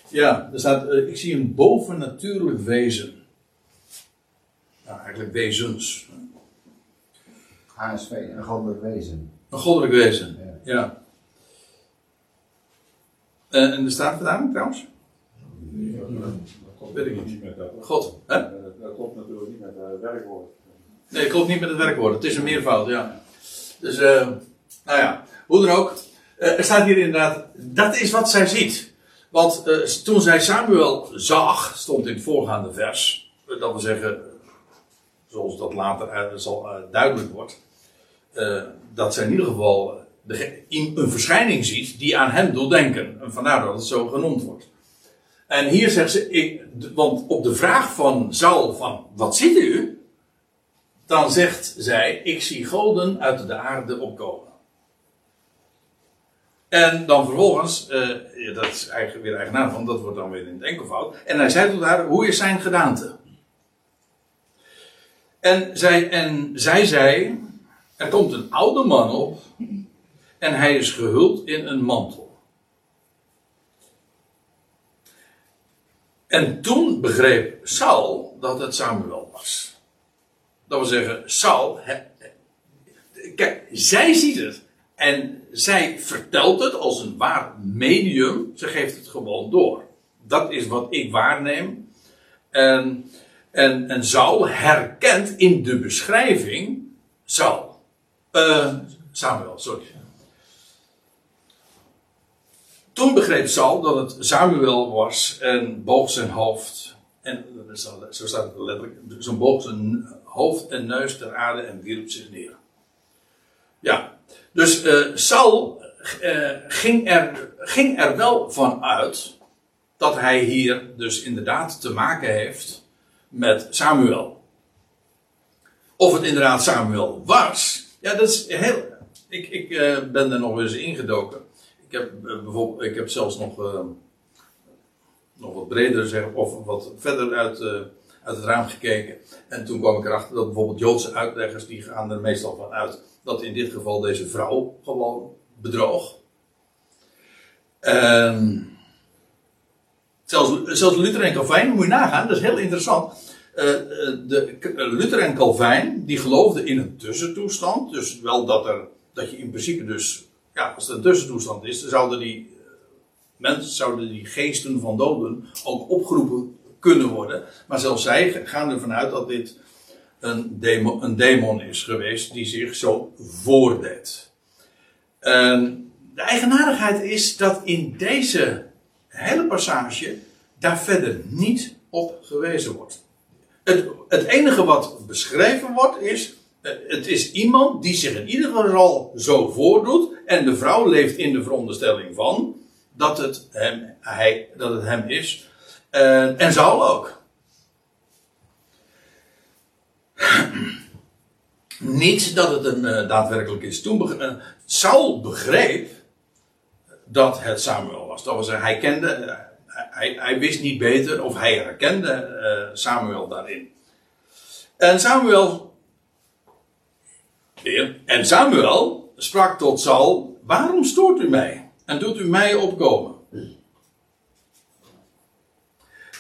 Ja, er staat, uh, ik zie een bovennatuurlijk wezen. Nou, eigenlijk wezens. HSV, een goddelijk wezen. Een goddelijk wezen, ja. ja. en de staatvertaling trouwens? Ja, dat weet ik niet met dat. God, hè? Dat klopt natuurlijk niet met het werkwoord. Nee, het klopt niet met het werkwoord. Het is een meervoud, ja. Dus, uh, nou ja, hoe dan ook. Uh, er staat hier inderdaad, dat is wat zij ziet. Want uh, toen zij Samuel zag, stond in het voorgaande vers, dat wil zeggen, zoals dat later zal duidelijk wordt, dat zij in ieder geval de, een verschijning ziet die aan hem doet denken. En vandaar dat het zo genoemd wordt. En hier zegt ze, ik, want op de vraag van Saul van, wat ziet u? Dan zegt zij, ik zie goden uit de aarde opkomen. En dan vervolgens, dat is eigenlijk weer eigenaar van, dat wordt dan weer in het enkelvoud. En hij zei tot haar, hoe is zijn gedaante? En zij, en zij zei, er komt een oude man op en hij is gehuld in een mantel. En toen begreep Saul dat het Samuel was. Dat wil zeggen, Saul. kijk, zij ziet het. En zij vertelt het als een waar medium. Ze geeft het gewoon door. Dat is wat ik waarneem. En, en, en Saul herkent in de beschrijving Saul. Uh, Samuel, sorry. Toen begreep Saul dat het Samuel was en boog zijn hoofd. En zo staat het letterlijk. Zo boog zijn hoofd en neus ter aarde en wierp zich neer. Ja, dus uh, Saul uh, ging, er, ging er wel van uit dat hij hier dus inderdaad te maken heeft met Samuel. Of het inderdaad Samuel was, ja, dat is heel. Ik, ik uh, ben er nog eens ingedoken heb eh, bijvoorbeeld, ik heb zelfs nog, uh, nog wat breder zeg, of wat verder uit, uit het raam gekeken. En toen kwam ik erachter dat bijvoorbeeld Joodse uitleggers, die gaan er meestal van uit dat in dit geval deze vrouw gewoon bedroog. En zelfs, zelfs Luther en Calvijn, moet je nagaan, dat is heel interessant. Uh, de, Luther en Calvijn, die geloofden in een tussentoestand. Dus wel dat er dat je in principe dus, ja, als het een tussentoestand is, zouden die eh, mensen, zouden die geesten van doden ook opgeroepen kunnen worden. Maar zelfs zij gaan ervan uit dat dit een demon, een demon is geweest die zich zo voordeed. En de eigenaardigheid is dat in deze hele passage daar verder niet op gewezen wordt. Het, het enige wat beschreven wordt is, eh, het is iemand die zich in ieder geval zo voordoet en de vrouw leeft in de veronderstelling van dat het hem, hij, dat het hem is. En, en zal ook. Niet dat het een uh, daadwerkelijk is. Toen Saul begreep dat het Samuel was. Dat was hij kende, hij, hij, wist niet beter of hij herkende Samuel daarin. En Samuel, weer, en Samuel sprak tot Saul: Waarom stoort u mij en doet u mij opkomen?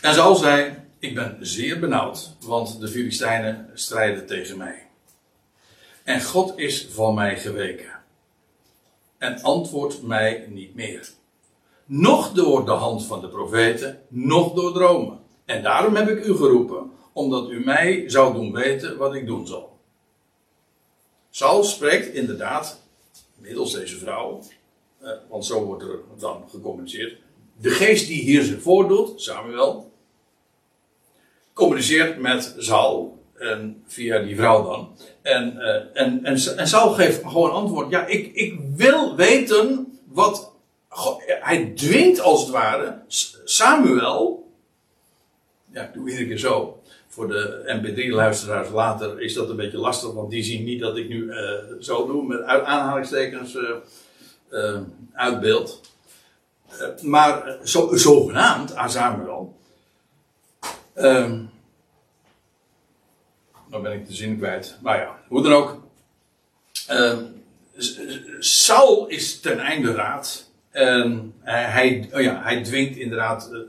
En Saul zei: Ik ben zeer benauwd, want de Filistijnen strijden tegen mij. En God is van mij geweken. En antwoordt mij niet meer. Nog door de hand van de profeten, nog door dromen. En daarom heb ik u geroepen, omdat u mij zou doen weten wat ik doen zal. Saul spreekt inderdaad, middels deze vrouw, eh, want zo wordt er dan gecommuniceerd. De geest die hier zich voordoet, Samuel, communiceert met Saul. En via die vrouw dan. En, uh, en, en, en Saul geeft gewoon antwoord. Ja, ik, ik wil weten wat. Hij dwingt als het ware Samuel. Ja, ik doe iedere keer zo. Voor de MP3-luisteraars later is dat een beetje lastig, want die zien niet dat ik nu uh, zo doe met aanhalingstekens uh, uitbeeld. maar zo, zogenaamd aan Samuel. Um, dan ben ik de zin kwijt. Maar ja, hoe dan ook. Uh, Saul is ten einde raad. En hij, oh ja, hij dwingt inderdaad uh,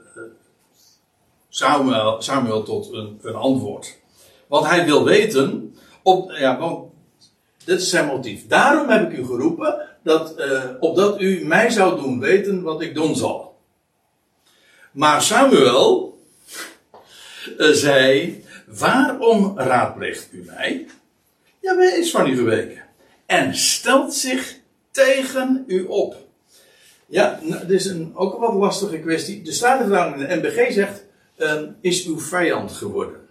Samuel, Samuel tot een, een, antwoord. Want hij wil weten, op, ja, want dit is zijn motief. Daarom heb ik u geroepen, dat, opdat u mij zou doen weten wat ik doen zal. Maar Samuel zei, Waarom raadpleegt u mij? Ja, is van u geweken. En stelt zich tegen u op. Ja, nou, dit is een, ook een wat lastige kwestie. De Statenvertaling in de NBG zegt, uh, is uw vijand geworden.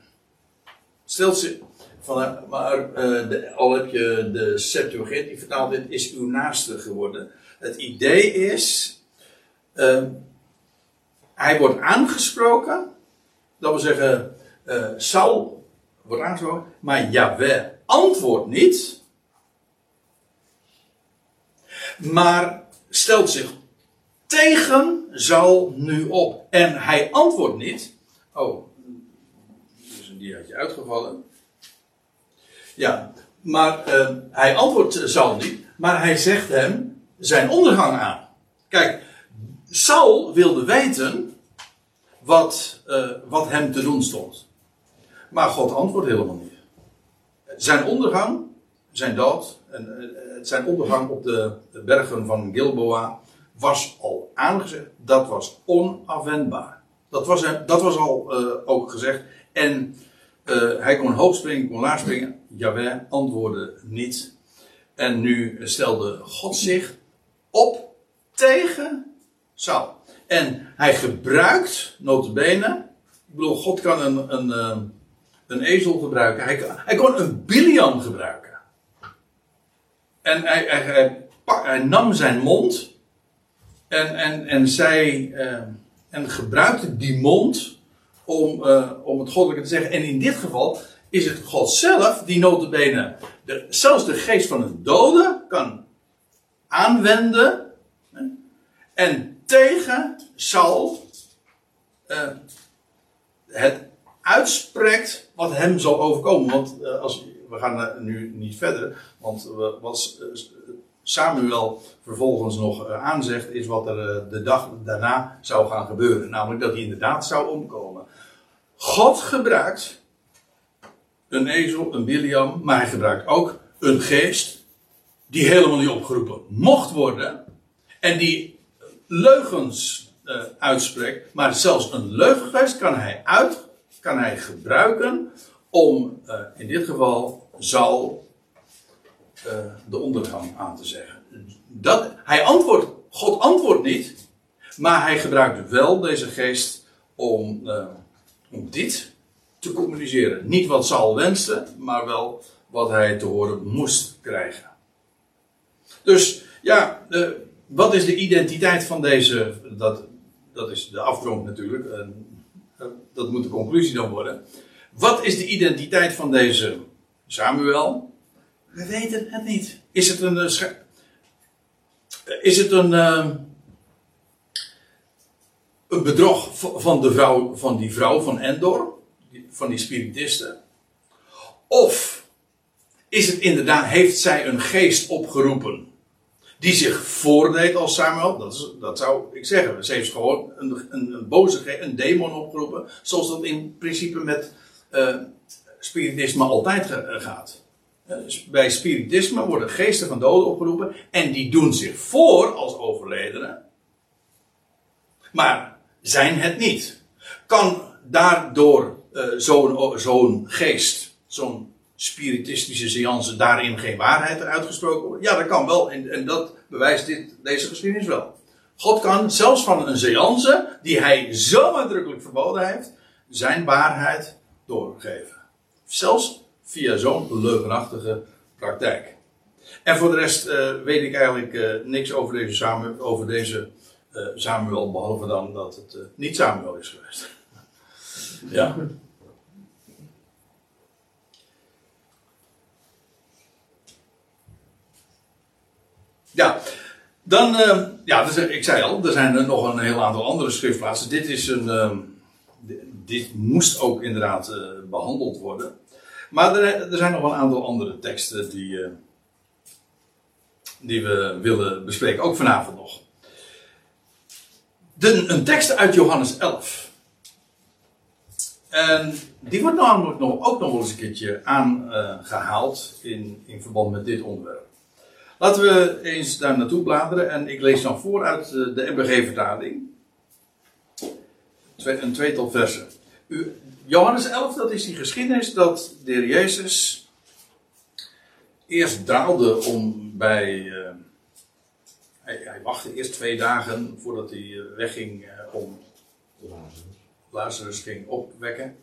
Stelt zich, van, maar uh, de, al heb je de Septuagint die vertaalt dit, is uw naaste geworden. Het idee is, uh, hij wordt aangesproken, dat wil zeggen, uh, Saul wordt aangesproken, maar Yahweh antwoordt niet. Maar stelt zich tegen Saul nu op. En hij antwoordt niet. Oh, is een diaatje uitgevallen. Ja, maar uh, hij antwoordt Saul niet, maar hij zegt hem zijn ondergang aan. Kijk, Saul wilde weten wat, uh, wat hem te doen stond. Maar God antwoordt helemaal niet. Zijn ondergang, zijn dood, en eh, zijn ondergang op de bergen van Gilboa was al aangezegd. Dat was onafwendbaar. Dat was, dat was al uh, ook gezegd. En uh, hij kon hoog springen, kon laag springen. Jawel antwoordde niet. En nu stelde God zich op tegen Saul. En hij gebruikt, notabene, ik bedoel, God kan een, een, een ezel gebruiken. Hij, hij kon een Biliam gebruiken. En hij, hij, hij, nam zijn mond en, en, en, zij, uh, en gebruikte die mond om, uh, om het goddelijke te zeggen. En in dit geval is het God zelf die notabene de, zelfs de geest van een dode kan aanwenden hè, en tegen Saul uh, het uitspreekt wat hem zal overkomen. Want uh, als, we gaan nu niet verder, want wat Samuel vervolgens nog uh, aanzegt, is wat er de dag daarna zou gaan gebeuren. Namelijk dat hij inderdaad zou omkomen. God gebruikt een ezel, een Biliam, maar hij gebruikt ook een geest die helemaal niet opgeroepen mocht worden, en die leugens uh, uitspreekt, maar zelfs een leugengeest kan hij uit, kan hij gebruiken om in dit geval zal uh, de ondergang aan te zeggen. Dat, hij antwoordt, God antwoordt niet, maar hij gebruikt wel deze geest om, om dit te communiceren. Niet wat Saul wenste, maar wel wat hij te horen moest krijgen. Dus ja, wat is de identiteit van deze. Dat, dat is de afgrond natuurlijk. dat moet de conclusie dan worden. Wat is de identiteit van deze Samuel? We weten het niet. Is het een. Eh, is het een. Uh, een bedrog van, de vrouw, van die vrouw van Endor? Van die spiritisten? Of is het inderdaad, heeft zij een geest opgeroepen die zich voordeed als Samuel? Dat, dat zou ik zeggen. Ze heeft gewoon een, een, een boze geest, een demon opgeroepen, zoals dat in principe met uh, spiritisme altijd gaat. Uh, bij spiritisme worden geesten van doden opgeroepen en die doen zich voor als overledenen, maar zijn het niet. Kan daardoor uh, zo'n geest, zo'n spiritistische seance, daarin geen waarheid eruit gesproken worden? Ja, dat kan wel en, en dat bewijst dit, deze geschiedenis wel. God kan zelfs van een seance, die hij zo nadrukkelijk verboden heeft, zijn waarheid doorgeven. Zelfs via zo'n leugenachtige praktijk. En voor de rest uh, weet ik eigenlijk uh, niks over deze, Samuel, over deze uh, Samuel, behalve dan dat het niet Samuel is geweest. <laughs> ja. Ja, dan, ja, dus, ik zei al, er zijn nog een heel aantal andere schriftplaatsen. Dit is een, dit moest ook inderdaad behandeld worden. Maar er, zijn nog wel een aantal andere teksten die, uh, die we willen bespreken, ook vanavond nog. De, een tekst uit Johannes 11. En die wordt namelijk nog, ook nog eens een keertje aangehaald in, in verband met dit onderwerp. Laten we eens daar naartoe bladeren en ik lees dan voor uit de MBG-vertaling een tweetal versen. U, Johannes 11, dat is die geschiedenis dat de heer Jezus eerst daalde om bij. Uh, hij, hij, wachtte eerst twee dagen voordat hij eh, wegging uh, om Lazarus. Lazarus ging opwekken.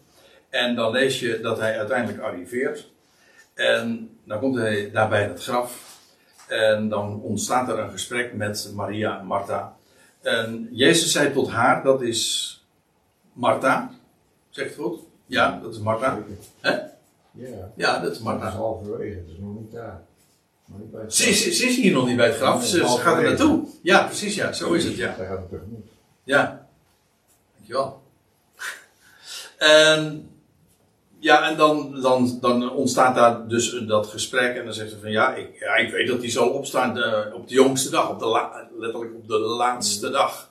En dan lees je dat hij uiteindelijk arriveert. En dan komt hij daarbij het graf. En dan ontstaat er een gesprek met Maria en Martha. En Jezus zei tot haar, dat is Martha. Zegt het goed? Ja, dat is Martha. Hè? Ja. Ja, dat is Martha. Dat is halverwege, het is nog niet daar. Ze is, ze is hier nog niet bij het graf, ze, ze gaat er naartoe. Ja, precies, ja, zo is het, ja. Zij gaat er tegemoet. Ja, dankjewel. <laughs> En, ja, en dan, dan, dan ontstaat daar dus dat gesprek en dan zegt ze van ja, ik, ja, ik weet dat hij zal opstaan uh, op de jongste dag, op de la, letterlijk op de laatste dag.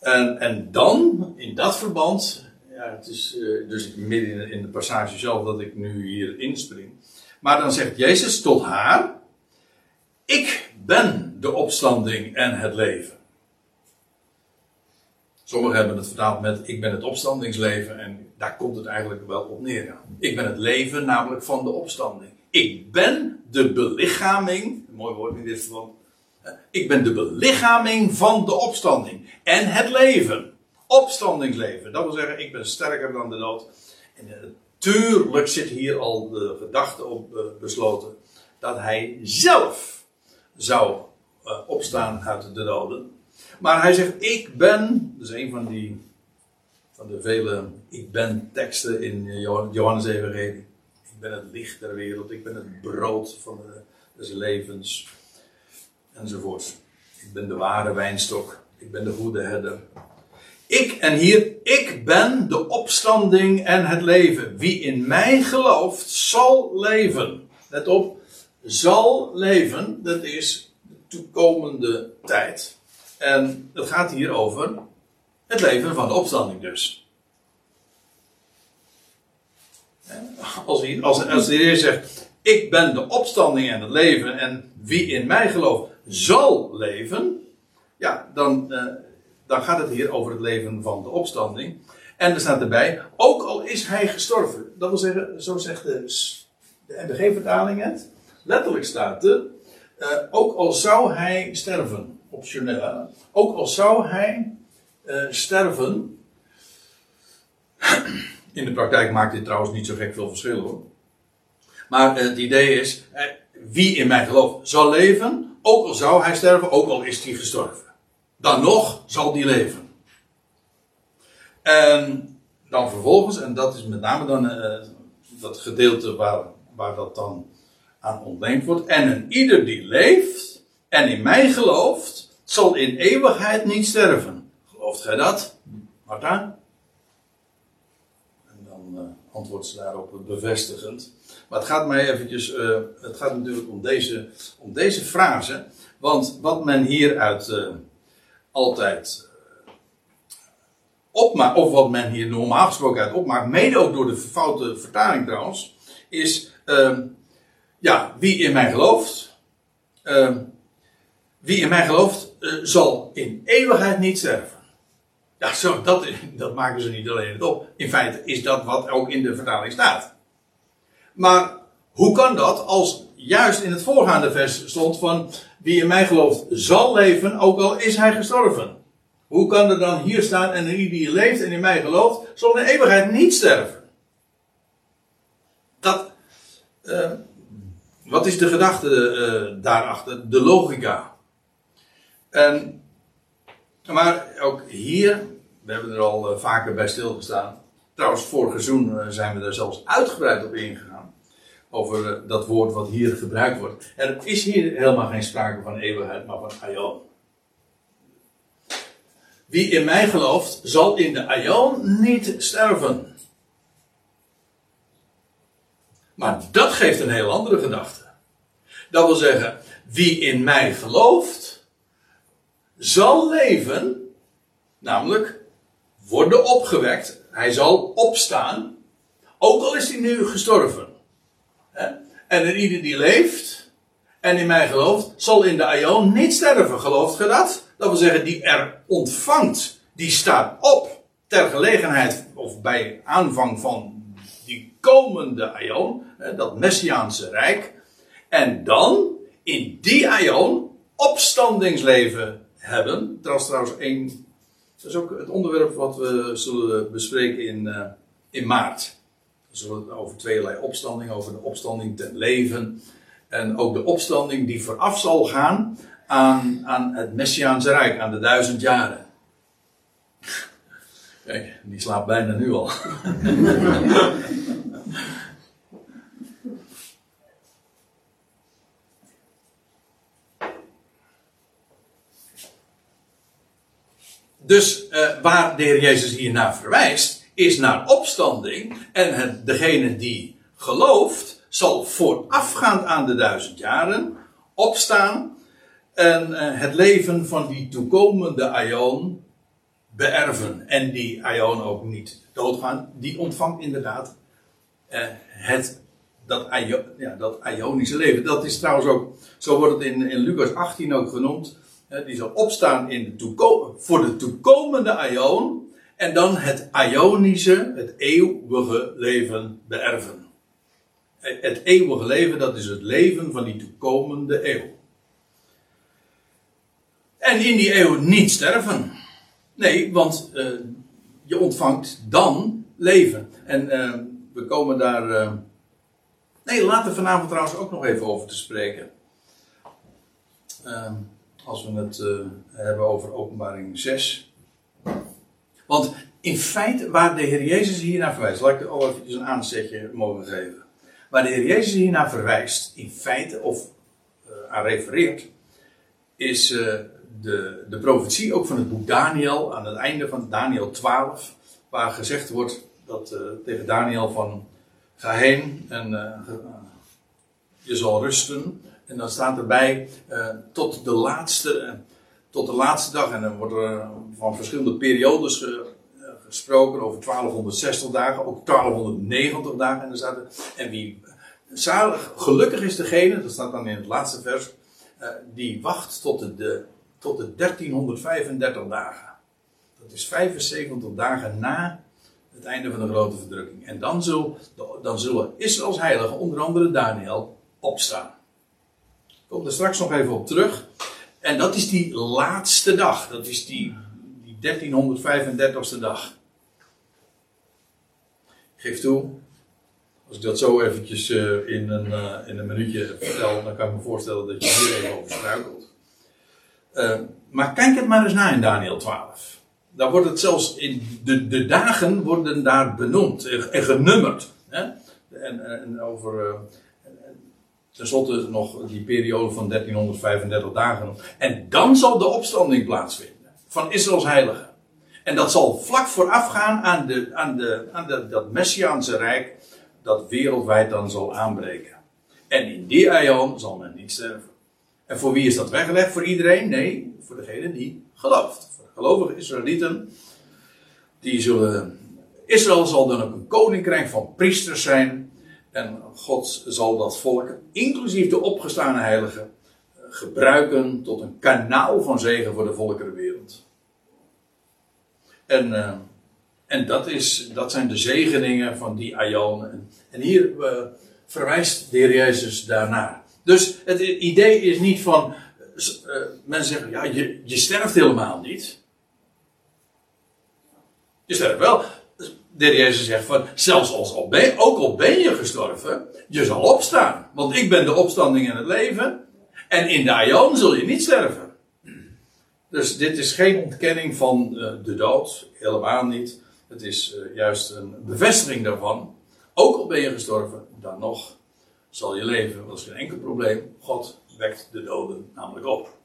En, en dan, in dat verband, ja, het is uh, dus midden in de passage zelf dat ik nu hier inspring. Maar dan zegt Jezus tot haar: Ik ben de opstanding en het leven. Sommigen hebben het vertaald met: Ik ben het opstandingsleven. En daar komt het eigenlijk wel op neer. Ik ben het leven, namelijk van de opstanding. Ik ben de belichaming, een mooi woord in dit verband, ik ben de belichaming van de opstanding. En het leven. Opstandingsleven. Dat wil zeggen, ik ben sterker dan de dood. En natuurlijk zit hier al de gedachte op uh, besloten. Dat hij zelf zou uh, opstaan uit de doden. Maar hij zegt, ik ben. Is een van die. Van de vele ik ben teksten in Johannes Evangelie. Ik ben het licht der wereld. Ik ben het brood van de, des levens enzovoort. Ik ben de ware wijnstok. Ik ben de goede herder. Ik en hier, ik ben de opstanding en het leven. Wie in mij gelooft, zal leven. Let op, zal leven, dat is de toekomende tijd. En het gaat hier over het leven van de opstanding dus. Als, als, als de Heer zegt, ik ben de opstanding en het leven en wie in mij gelooft zal leven, ja, dan, uh, dan gaat het hier over het leven van de opstanding. En er staat erbij, ook al is hij gestorven. Dat wil zeggen, zo zegt de, de NBG-vertaling het. Letterlijk staat er, uh, ook al zou hij sterven, optioneel, ook al zou hij uh, sterven. In de praktijk maakt dit trouwens niet zo gek veel verschil hoor. Maar het idee is, wie in mij gelooft zal leven, ook al zou hij sterven, ook al is hij gestorven. Dan nog zal die leven. En dan vervolgens, en dat is met name dan uh, dat gedeelte waar, waar dat dan aan ontleend wordt. En een ieder die leeft en in mij gelooft, zal in eeuwigheid niet sterven. Gelooft gij dat, Marta? En dan uh, antwoordt ze daarop bevestigend. Maar het gaat mij eventjes, uh, het gaat natuurlijk om deze, om deze frase. Want wat men hieruit uh, altijd opmaakt, of wat men hier normaal gesproken uit opmaakt, mede ook door de foute vertaling trouwens, is, uh, ja, wie in mij gelooft, wie in mij gelooft, zal in eeuwigheid niet sterven. Ja, zo, dat, <laughs> dat maken ze niet alleen het op. In feite is dat wat ook in de vertaling staat. Maar hoe kan dat als juist in het voorgaande vers stond van wie in mij gelooft zal leven, ook al is hij gestorven? Hoe kan er dan hier staan en ieder die leeft en in mij gelooft, zal in eeuwigheid niet sterven? Dat, uh, wat is de gedachte uh, daarachter? De logica. En, maar ook hier, we hebben er al uh, vaker bij stilgestaan. Trouwens, vorig seizoen zijn we er zelfs uitgebreid op ingegaan. Over dat woord wat hier gebruikt wordt. Er is hier helemaal geen sprake van eeuwigheid, maar van aion. Wie in mij gelooft, zal in de aion niet sterven. Maar dat geeft een heel andere gedachte. Dat wil zeggen, wie in mij gelooft, zal leven, namelijk worden opgewekt. Hij zal opstaan, ook al is hij nu gestorven. En ieder die leeft en in mij gelooft, zal in de aion niet sterven. Gelooft ge dat? Dat wil zeggen, die er ontvangt, die staat op ter gelegenheid of bij aanvang van die komende aion, dat Messiaanse Rijk. En dan in die aion opstandingsleven hebben. Dat is trouwens één. Dat is ook het onderwerp wat we zullen bespreken in, uh, in maart. Zullen het over tweeërlei opstanding, over de opstanding ten leven. En ook de opstanding die vooraf zal gaan aan, aan het Messiaanse Rijk, aan de duizend jaren. Kijk, die slaapt bijna nu al. <laughs> Dus uh, waar de Heer Jezus hier naar verwijst, is naar opstanding. En degene die gelooft, zal voorafgaand aan de duizend jaren opstaan en uh, het leven van die toekomende Aion beërven. En die Aion ook niet doodgaan. Die ontvangt inderdaad uh, het, dat, ja, dat leven. Dat is trouwens ook, zo wordt het in, in Lucas 18 ook genoemd. Uh, die zal opstaan in de voor de toekomende Aion. En dan het Ionische, het eeuwige leven beërven. Het eeuwige leven, dat is het leven van die toekomende eeuw. En in die eeuw niet sterven. Nee, want uh, je ontvangt dan leven. En uh, we komen daar. Uh, nee, later vanavond trouwens ook nog even over te spreken. als we het hebben over openbaring 6. Want in feite, waar de Heer Jezus hier naar verwijst, laat ik al even een aanzetje mogen geven. Waar de Heer Jezus hier naar verwijst, in feite, of aan refereert, is de, de profetie ook van het boek Daniel, aan het einde van Daniel 12, waar gezegd wordt dat uh, tegen Daniel van ga heen en je zal rusten. En dan staat erbij tot de laatste, tot de laatste dag. En dan wordt er van verschillende periodes ge, gesproken over 1260 dagen, ook 1290 dagen. En, dan staat er, en wie zalig, gelukkig is degene, dat staat dan in het laatste vers, eh, die wacht tot de, tot de 1335 dagen. Dat is 75 dagen na het einde van de grote verdrukking. En dan, dan zullen Israëls heiligen, onder andere Daniel, opstaan. Ik kom er straks nog even op terug. En dat is die laatste dag. Dat is die, die 1335ste dag. Ik geef toe, als ik dat zo eventjes uh, in, een, uh, in een minuutje vertel, dan kan ik me voorstellen dat je hier even over struikelt. Uh, maar kijk het maar eens na in Daniel 12 daar wordt het zelfs in de, de dagen worden daar benoemd en genummerd. Hè? En, en, over. Uh, Ten slotte nog die periode van 1335 dagen. En dan zal de opstanding plaatsvinden. Van Israëls heiligen. En dat zal vlak voorafgaan aan, de, aan, de, aan de, dat Messiaanse Rijk. Dat wereldwijd dan zal aanbreken. En in die aion zal men niet sterven. En voor wie is dat weggelegd? Voor iedereen? Nee, voor degene die gelooft gelovige Israëlieten, die zullen. Israël zal dan ook een koninkrijk van priesters zijn. En God zal dat volk, inclusief de opgestane heiligen, gebruiken tot een kanaal van zegen voor de volkerenwereld. En, uh, en dat, is, dat zijn de zegeningen van die Aion. En, hier uh, verwijst de Heer Jezus daarnaar. Dus het idee is niet van. Uh, mensen zeggen, ja, je, je sterft helemaal niet. Je sterft wel. De heer zegt van, zelfs als al ben, ook al ben je gestorven, je zal opstaan. Want ik ben de opstanding en het leven. En in de aion zul je niet sterven. Dus dit is geen ontkenning van uh, de dood. Helemaal niet. Het is uh, juist een bevestiging daarvan. Ook al ben je gestorven, dan nog zal je leven. Dat is geen enkel probleem. God wekt de doden namelijk op.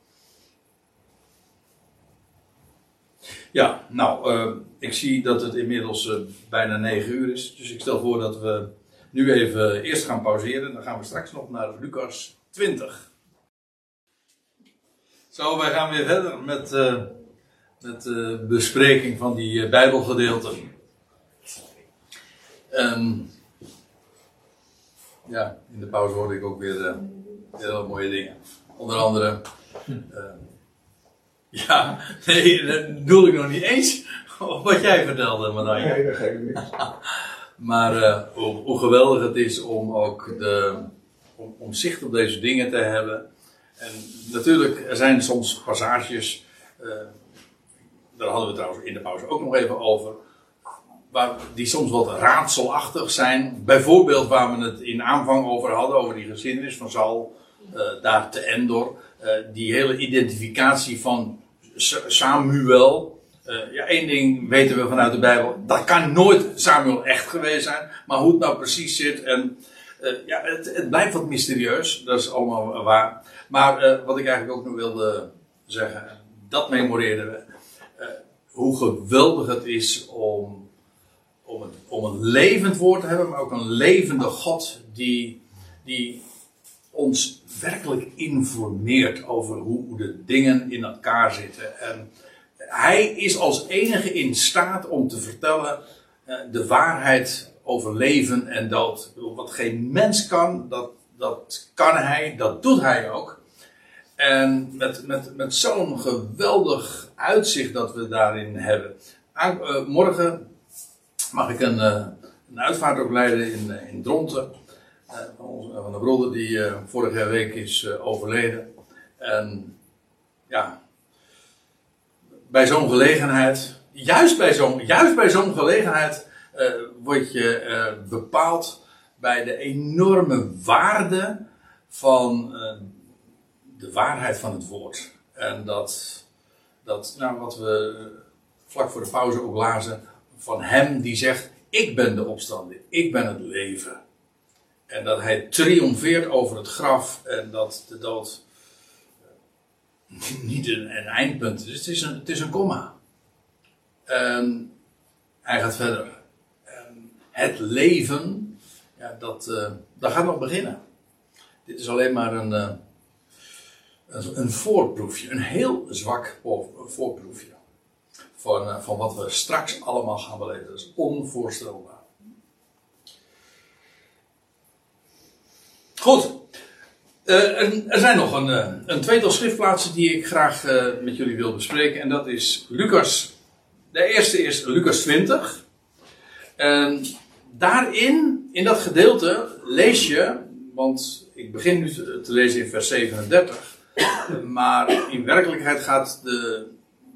Ja, nou, uh, ik zie dat het inmiddels uh, bijna 9 uur is. Dus ik stel voor dat we nu even eerst gaan pauzeren. Dan gaan we straks nog naar Lucas 20. Zo, wij gaan weer verder met, met de bespreking van die Bijbelgedeelten. Um, ja, in de pauze hoorde ik ook weer hele mooie dingen. Onder andere. Ja, nee, dat bedoel ik nog niet eens. Wat jij vertelde, Marije. Nee, dat geeft niet. <laughs> maar uh, hoe, hoe, geweldig het is om ook de, om, om, zicht op deze dingen te hebben. En natuurlijk, er zijn soms passages, uh, daar hadden we trouwens in de pauze ook nog even over, waar, die soms wat raadselachtig zijn. Bijvoorbeeld waar we het in aanvang over hadden, over die geschiedenis van Saul, uh, daar te Endor. die hele identificatie van Samuel. Uh, ja, één ding weten we vanuit de Bijbel. Dat kan nooit Samuel echt geweest zijn. Maar hoe het nou precies zit. En uh, ja, het, het, blijft wat mysterieus. Dat is allemaal waar. Maar uh, wat ik eigenlijk ook nog wilde zeggen. Dat memoreerden we. hoe geweldig het is om, om, een, om een levend woord te hebben. Maar ook een levende God. Die, die ons werkelijk informeert over hoe de dingen in elkaar zitten. En hij is als enige in staat om te vertellen uh, de waarheid over leven en dood. Wat geen mens kan, dat, dat kan hij, dat doet hij ook. En met, met, met zo'n geweldig uitzicht dat we daarin hebben. Aan, uh, morgen mag ik een, uh, een uitvaart ook leiden in, in Dronten. Uh, van de broeder die uh, vorige week is overleden. En ja, bij zo'n gelegenheid, juist bij zo'n juist bij zo'n gelegenheid, word je bepaald bij de enorme waarde van de waarheid van het woord. En dat, dat nou, wat we vlak voor de pauze ook lazen, van hem die zegt: Ik ben de opstanding, ik ben het leven. En dat hij triomfeert over het graf en dat de dood <laughs> niet een, eindpunt is. Het is een, het is een komma. Hij gaat verder. En het leven, ja, dat, uh, dat gaat nog beginnen. Dit is alleen maar een, uh, een, voorproefje, een heel zwak voorproefje. Van, van wat we straks allemaal gaan beleven. Dat is onvoorstelbaar. Goed. Eh, er zijn nog een, eh, een tweetal schriftplaatsen die ik graag eh, met jullie wil bespreken. En dat is Lucas. De eerste is Lucas 20. En daarin, in dat gedeelte, lees je. Want ik begin nu te, lezen in vers 37. Maar in werkelijkheid gaat de,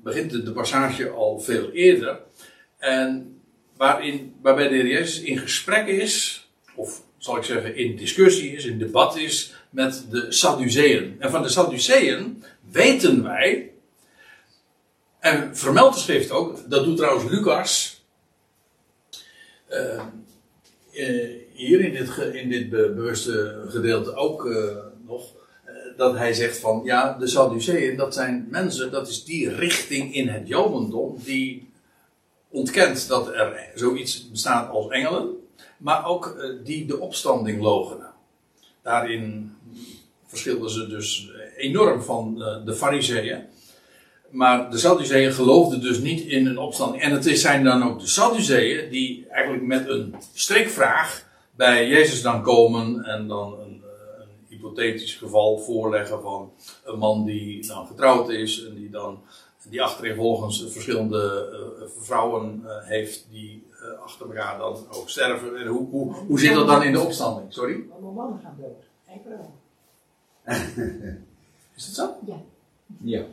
begint de, de passage al veel eerder. En waarin, waarbij de Heer Jezus in gesprek is. Of zal ik zeggen, in discussie is, in debat is met de Sadduceeën. En van de Sadduceeën weten wij, en vermeldt de schrift ook, dat doet trouwens Lucas, eh, eh, hier in dit, in dit be- bewuste gedeelte ook eh, nog, dat hij zegt van, ja, de Sadduceeën, dat zijn mensen, dat is die richting in het Jodendom, die ontkent dat er zoiets bestaat als engelen, maar ook eh, die de opstanding logenen. Daarin verschilden ze dus enorm van eh, de Fariseeën. Maar de Sadduceeën geloofden dus niet in een opstanding. En het zijn dan ook de Sadduceeën die eigenlijk met een strikvraag bij Jezus dan komen en dan een, eh, een hypothetisch geval voorleggen van een man die dan getrouwd is en die dan die achtereenvolgens verschillende eh, vrouwen eh, heeft die eh, achter elkaar dan ook sterven. En hoe, hoe, hoe zit dat dan in de opstanding? Sorry? Allemaal mannen gaan dood. <laughs> Is dat zo? Ja, Ja.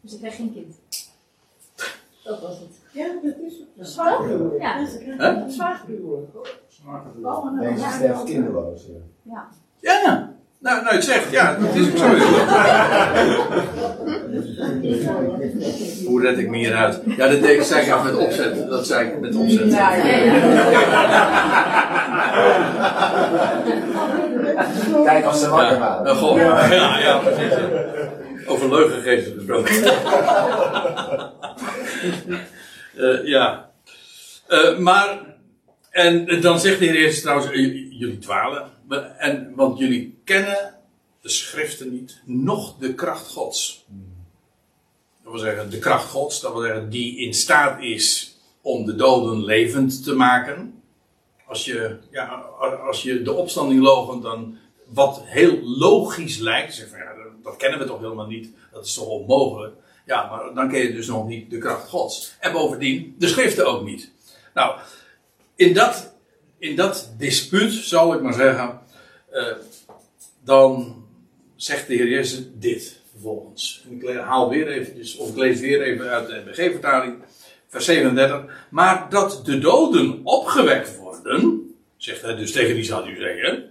dus ik krijg geen kind. Dat was het. Ja, dat is het. Zwaarhuwelijk. Ja. Ze Huh? een Deze ja, sterft kinderloos. Ja. Ja. Ja. Nou, nou, ik zeg ja, dat is ook zo. <laughs> <laughs> Hoe red ik me hieruit? Ja, dat deed ik, zei ik even met opzet. Dat zei ik met opzet. Ja, ja, ja. Kijk als ze wakker Ja, waren. goh. ja, ja, precies. Over leugengeesten <laughs> gesproken. Eh, ja. Eh, maar, en dan zegt de Heer Jezus trouwens, eh, jullie dwalen. En, want jullie kennen de schriften niet, noch de kracht Gods. Dat wil zeggen, de kracht Gods, dat wil zeggen, die in staat is om de doden levend te maken. Als je, ja, als je de opstanding logent, dan wat heel logisch lijkt, zeg ja, dat, dat kennen we toch helemaal niet, dat is toch onmogelijk. Ja, maar dan ken je dus nog niet de kracht Gods. En bovendien, de schriften ook niet. Nou, in dat, in dat dispuut, zal ik maar zeggen, eh, dan zegt de Heer Jezus dit vervolgens. En ik haal weer eventjes, of ik lees weer even uit de NBG-vertaling, vers 37. Maar dat de doden opgewekt worden, zegt hij dus tegen die Sadduceeën,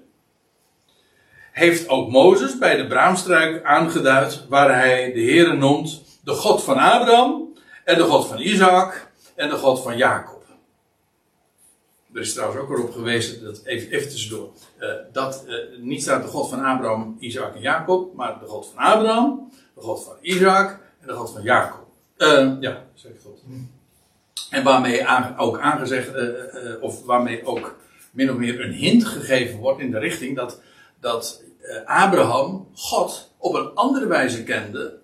heeft ook Mozes bij de braamstruik aangeduid, waar hij de Heere noemt de God van Abraham, en de God van Isaac, en de God van Jacob. Er is trouwens ook erop gewezen, dat even, even tussendoor, eh, dat eh, niet staat de God van Abraham, Isaac en Jacob, maar de God van Abraham, de God van Isaac en de God van Jacob. Eh, ja, zeg ik goed. En waarmee aan- ook aangezegd, of waarmee ook min of meer een hint gegeven wordt in de richting dat, dat Abraham God op een andere wijze kende,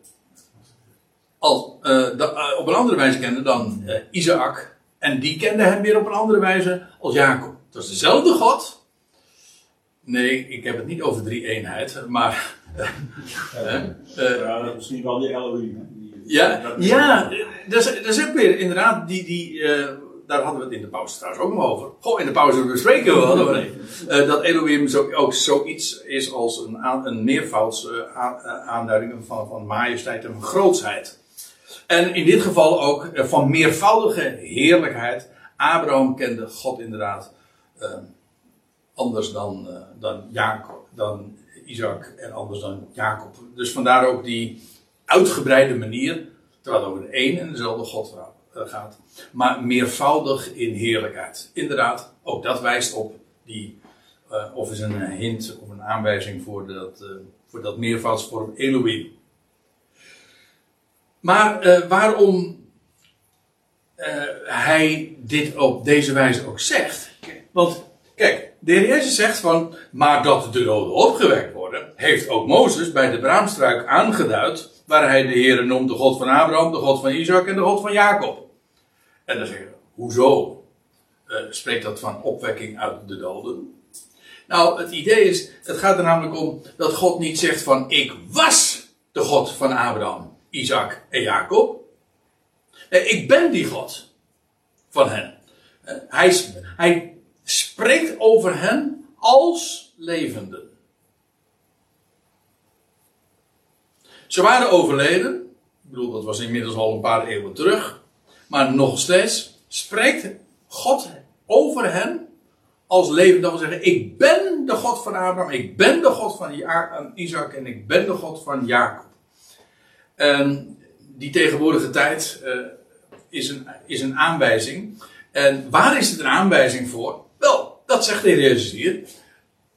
al, da- eh, op een andere wijze kende dan Isaac. En die kende hem weer op een andere wijze als Jacob. Het was dezelfde God. Nee, ik heb het niet over drie eenheid, maar. <laughs> eh, eh, Ja, dat is misschien wel die Elohim. ja, dat ja, dat is, dat is ook weer inderdaad, die, die, eh, daar hadden we het in de pauze trouwens ook nog over. Goh, in de pauze bespreken we hadden we het. <laughs> Eh, dat Elohim zo, ook zoiets is als een, een meervouds eh, aan- eh, aanduiding van, van majesteit en van grootsheid. En in dit geval ook eh, van meervoudige heerlijkheid. Abraham kende God inderdaad eh, anders dan, eh, dan, Jacob, dan Isaac en anders dan Jacob. Dus vandaar ook die uitgebreide manier, terwijl het over de één en dezelfde God gaat, maar meervoudig in heerlijkheid. Inderdaad, ook dat wijst op die, of is een hint of een aanwijzing voor dat, voor dat meervoudsvorm Elohim. Maar eh, waarom eh, hij dit op deze wijze ook zegt. Want kijk, de Heer Jezus zegt van, maar dat de doden opgewekt worden, heeft ook Mozes bij de braamstruik aangeduid, waar hij de Heer noemt de God van Abraham, de God van Isaac en de God van Jacob. En dan zeggen we, hoezo eh, spreekt dat van opwekking uit de doden? Nou, het idee is, het gaat er namelijk om dat God niet zegt van ik was de God van Abraham, Isaac en Jacob. Nee, ik ben die God van hen. Eh, Hij, hij spreekt over hen als levenden. Ze waren overleden. Ik bedoel, dat was inmiddels al een paar eeuwen terug. Maar nog steeds spreekt God over hen als levend. Dat wil zeggen, ik ben de God van Abraham, ik ben de God van eh, Isaac en ik ben de God van Jacob. En die tegenwoordige tijd eh, is, een, is een aanwijzing. En waar is het een aanwijzing voor? Wel, dat zegt de Heer Jezus hier.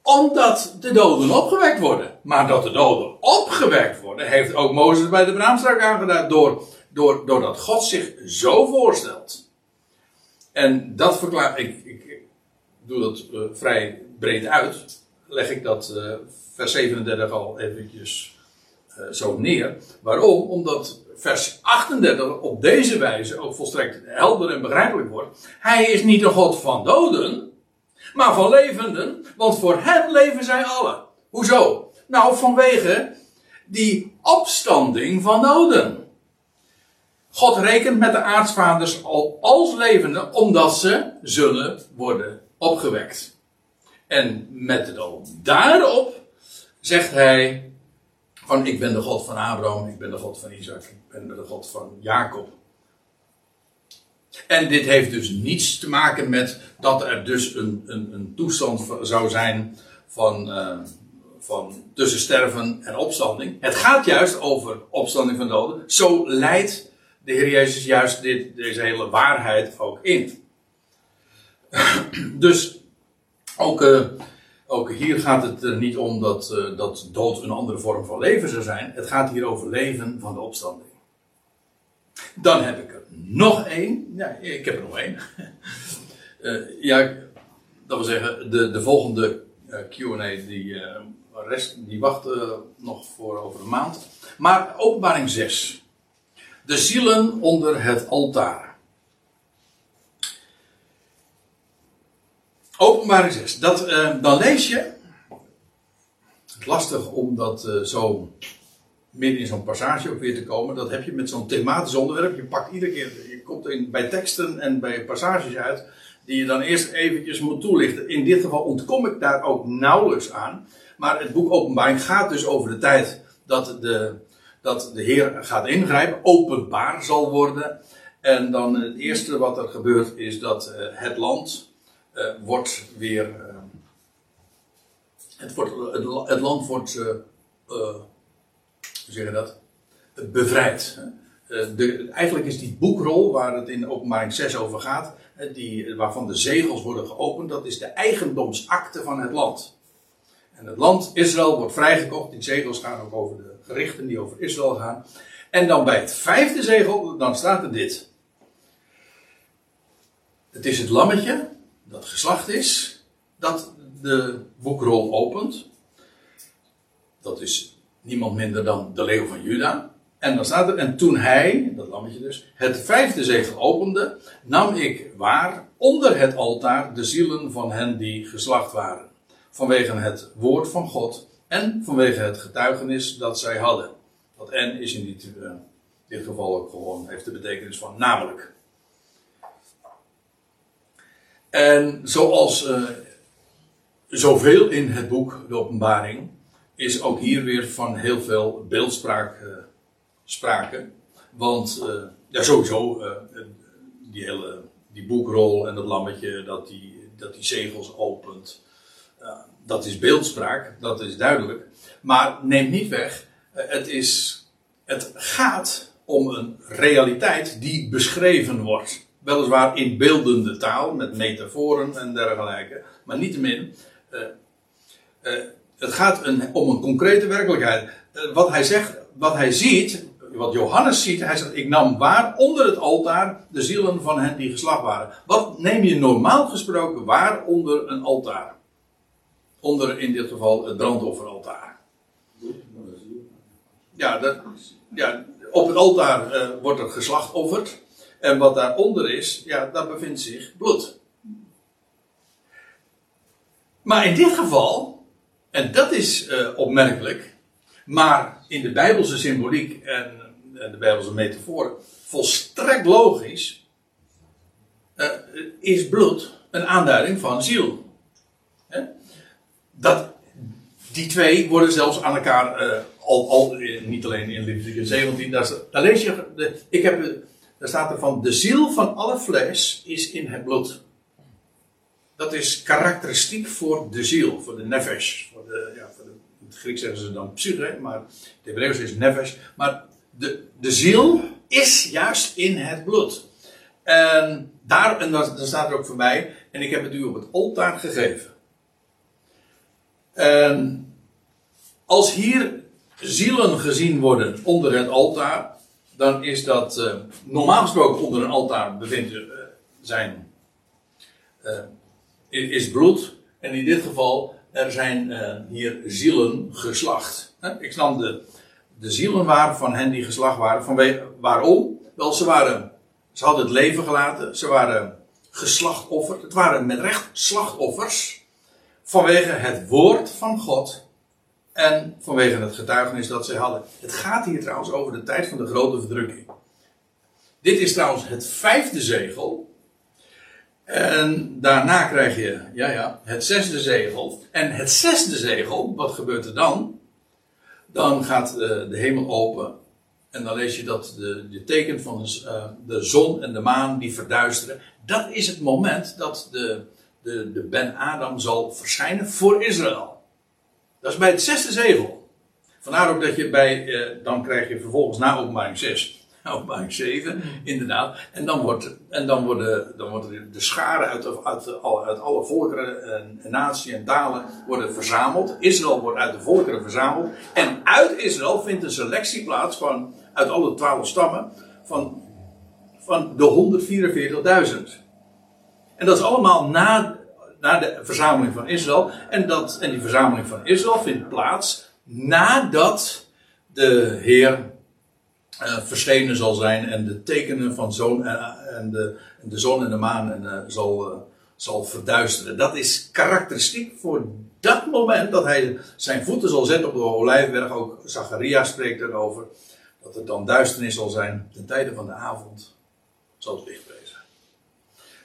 Omdat de doden opgewekt worden. Maar dat de doden opgewekt worden, heeft ook Mozes bij de braamstruik aangeduid. Door, door, doordat God zich zo voorstelt. En dat verklaar ik. ik, doe dat eh, vrij breed uit. Leg ik dat eh, vers 37 al eventjes zo neer. Waarom? Omdat vers 38 op deze wijze ook volstrekt helder en begrijpelijk wordt. Hij is niet een God van doden, maar van levenden, want voor hem leven zij allen. Hoezo? Nou, vanwege die opstanding van doden. God rekent met de aartsvaders al als levenden, omdat ze zullen worden opgewekt. En met het daarop zegt hij van ik ben de God van Abraham, ik ben de God van Isaac, ik ben de God van Jacob. En dit heeft dus niets te maken met dat er dus een, een, een toestand zou zijn van, eh, van tussen sterven en opstanding. Het gaat juist over opstanding van doden. Zo leidt de Heer Jezus juist dit, deze hele waarheid ook in. <clears throat> Dus ook, eh, ook hier gaat het er niet om dat, eh, dat dood een andere vorm van leven zou zijn. Het gaat hier over leven van de opstanding. Dan heb ik er nog één. Ja, ik heb er nog één. <laughs> Eh, ja, dat wil zeggen, de, de volgende eh, QA die, eh, rest, die wacht eh, nog voor over een maand. Maar openbaring 6. De zielen onder het altaar. Openbaring 6. Dat, eh, dan lees je. Het is lastig om dat eh, zo midden in zo'n passage ook weer te komen. Dat heb je met zo'n thematisch onderwerp. Je pakt iedere keer, je komt in, bij teksten en bij passages uit. Die je dan eerst eventjes moet toelichten. In dit geval ontkom ik daar ook nauwelijks aan. Maar het boek Openbaring gaat dus over de tijd dat de, dat de Heer gaat ingrijpen. Openbaar zal worden. En dan het eerste wat er gebeurt is dat eh, het land eh, wordt weer. eh, het, wordt, het, la- het land wordt. eh, eh, hoe zeg je dat? Bevrijd. De, eigenlijk is die boekrol waar het in openbaring 6 over gaat, die, waarvan de zegels worden geopend, dat is de eigendomsakte van het land. En het land Israël wordt vrijgekocht. Die zegels gaan ook over de gerichten die over Israël gaan. En dan bij het vijfde zegel, dan staat er dit. Het is het lammetje dat geslacht is, dat de boekrol opent. Dat is niemand minder dan de leeuw van Juda. En dan staat er, en toen hij, dat lammetje dus, het vijfde zegel opende, nam ik waar onder het altaar de zielen van hen die geslacht waren. Vanwege het woord van God en vanwege het getuigenis dat zij hadden. Dat en is in dit, eh, dit geval ook gewoon, heeft de betekenis van namelijk. En zoals eh, zoveel in het boek De Openbaring, is ook hier weer van heel veel beeldspraak eh, sprake. Want eh, ja, sowieso, die hele die boekrol en dat lammetje dat die, dat die zegels opent, dat is beeldspraak, dat is duidelijk. Maar neem niet weg, het, is, het gaat om een realiteit die beschreven wordt. Weliswaar in beeldende taal, met metaforen en dergelijke, maar niettemin. eh eh, het gaat een, om een concrete werkelijkheid. Eh, wat hij zegt, wat hij ziet, wat Johannes ziet, hij zegt: Ik nam waar onder het altaar de zielen van hen die geslacht waren. Wat neem je normaal gesproken waar onder een altaar? Onder in dit geval het brandofferaltaar. Ja, dat, ja op het altaar wordt er geslachtofferd. En wat daaronder is, ja, daar bevindt zich bloed. Maar in dit geval, en dat is eh, opmerkelijk, maar in de Bijbelse symboliek en, de Bijbelse metafoor volstrekt logisch, eh, is bloed een aanduiding van ziel. Hè? Dat, die twee worden zelfs aan elkaar, eh, al, al, niet alleen in Leviticus 17, daar, lees je, ik heb, daar staat er van, de ziel van alle vlees is in het bloed. Dat is karakteristiek voor de ziel, voor de nefesh. Voor de, ja, voor de, in het Grieks zeggen ze dan psyche, maar het Hebreeuws is nefesh. Maar de, de ziel is juist in het bloed. En daar, en dat, staat er ook voor mij, en ik heb het u op het altaar gegeven. En als hier zielen gezien worden onder het altaar, dan is dat eh, normaal gesproken onder een altaar bevindt eh, zijn eh, is bloed. En in dit geval, er zijn hier zielen geslacht. Ik nam de, de zielen waar van hen die geslacht waren. Vanwege, waarom? Wel, ze waren, ze hadden het leven gelaten. Ze waren geslachtofferd. Het waren met recht slachtoffers. Vanwege het woord van God. En vanwege het getuigenis dat zij hadden. Het gaat hier trouwens over de tijd van de grote verdrukking. Dit is trouwens het vijfde zegel. En daarna krijg je, ja ja, het zesde zegel. En het zesde zegel, wat gebeurt er dan? Dan gaat eh, de hemel open. En dan lees je dat de, de teken van de, eh, de zon en de maan die verduisteren. Dat is het moment dat de, de, de Ben-Adam zal verschijnen voor Israël. Dat is bij het zesde zegel. Vandaar ook dat je bij, eh, dan krijg je vervolgens na openbaring 6, <laughs> openbaring 7, inderdaad. En dan, wordt, en dan worden, dan worden de scharen uit, uit, de- alle- uit alle volkeren en, en naties en talen worden verzameld. Israël wordt uit de volkeren verzameld. En uit Israël vindt een selectie plaats van, uit alle twaalf stammen, van, van de 144.000. En dat is allemaal na, na de verzameling van Israël. En, dat, en die verzameling van Israël vindt plaats nadat de Heer eh, verschenen zal zijn en de tekenen van zon en, en, de, de zon en de maan en, eh, zal, eh, zal verduisteren. Dat is karakteristiek voor dat moment dat hij zijn voeten zal zetten op de olijfberg. Ook Zacharia spreekt erover. Dat het dan duisternis zal zijn ten tijde van de avond. Zal het licht wezen.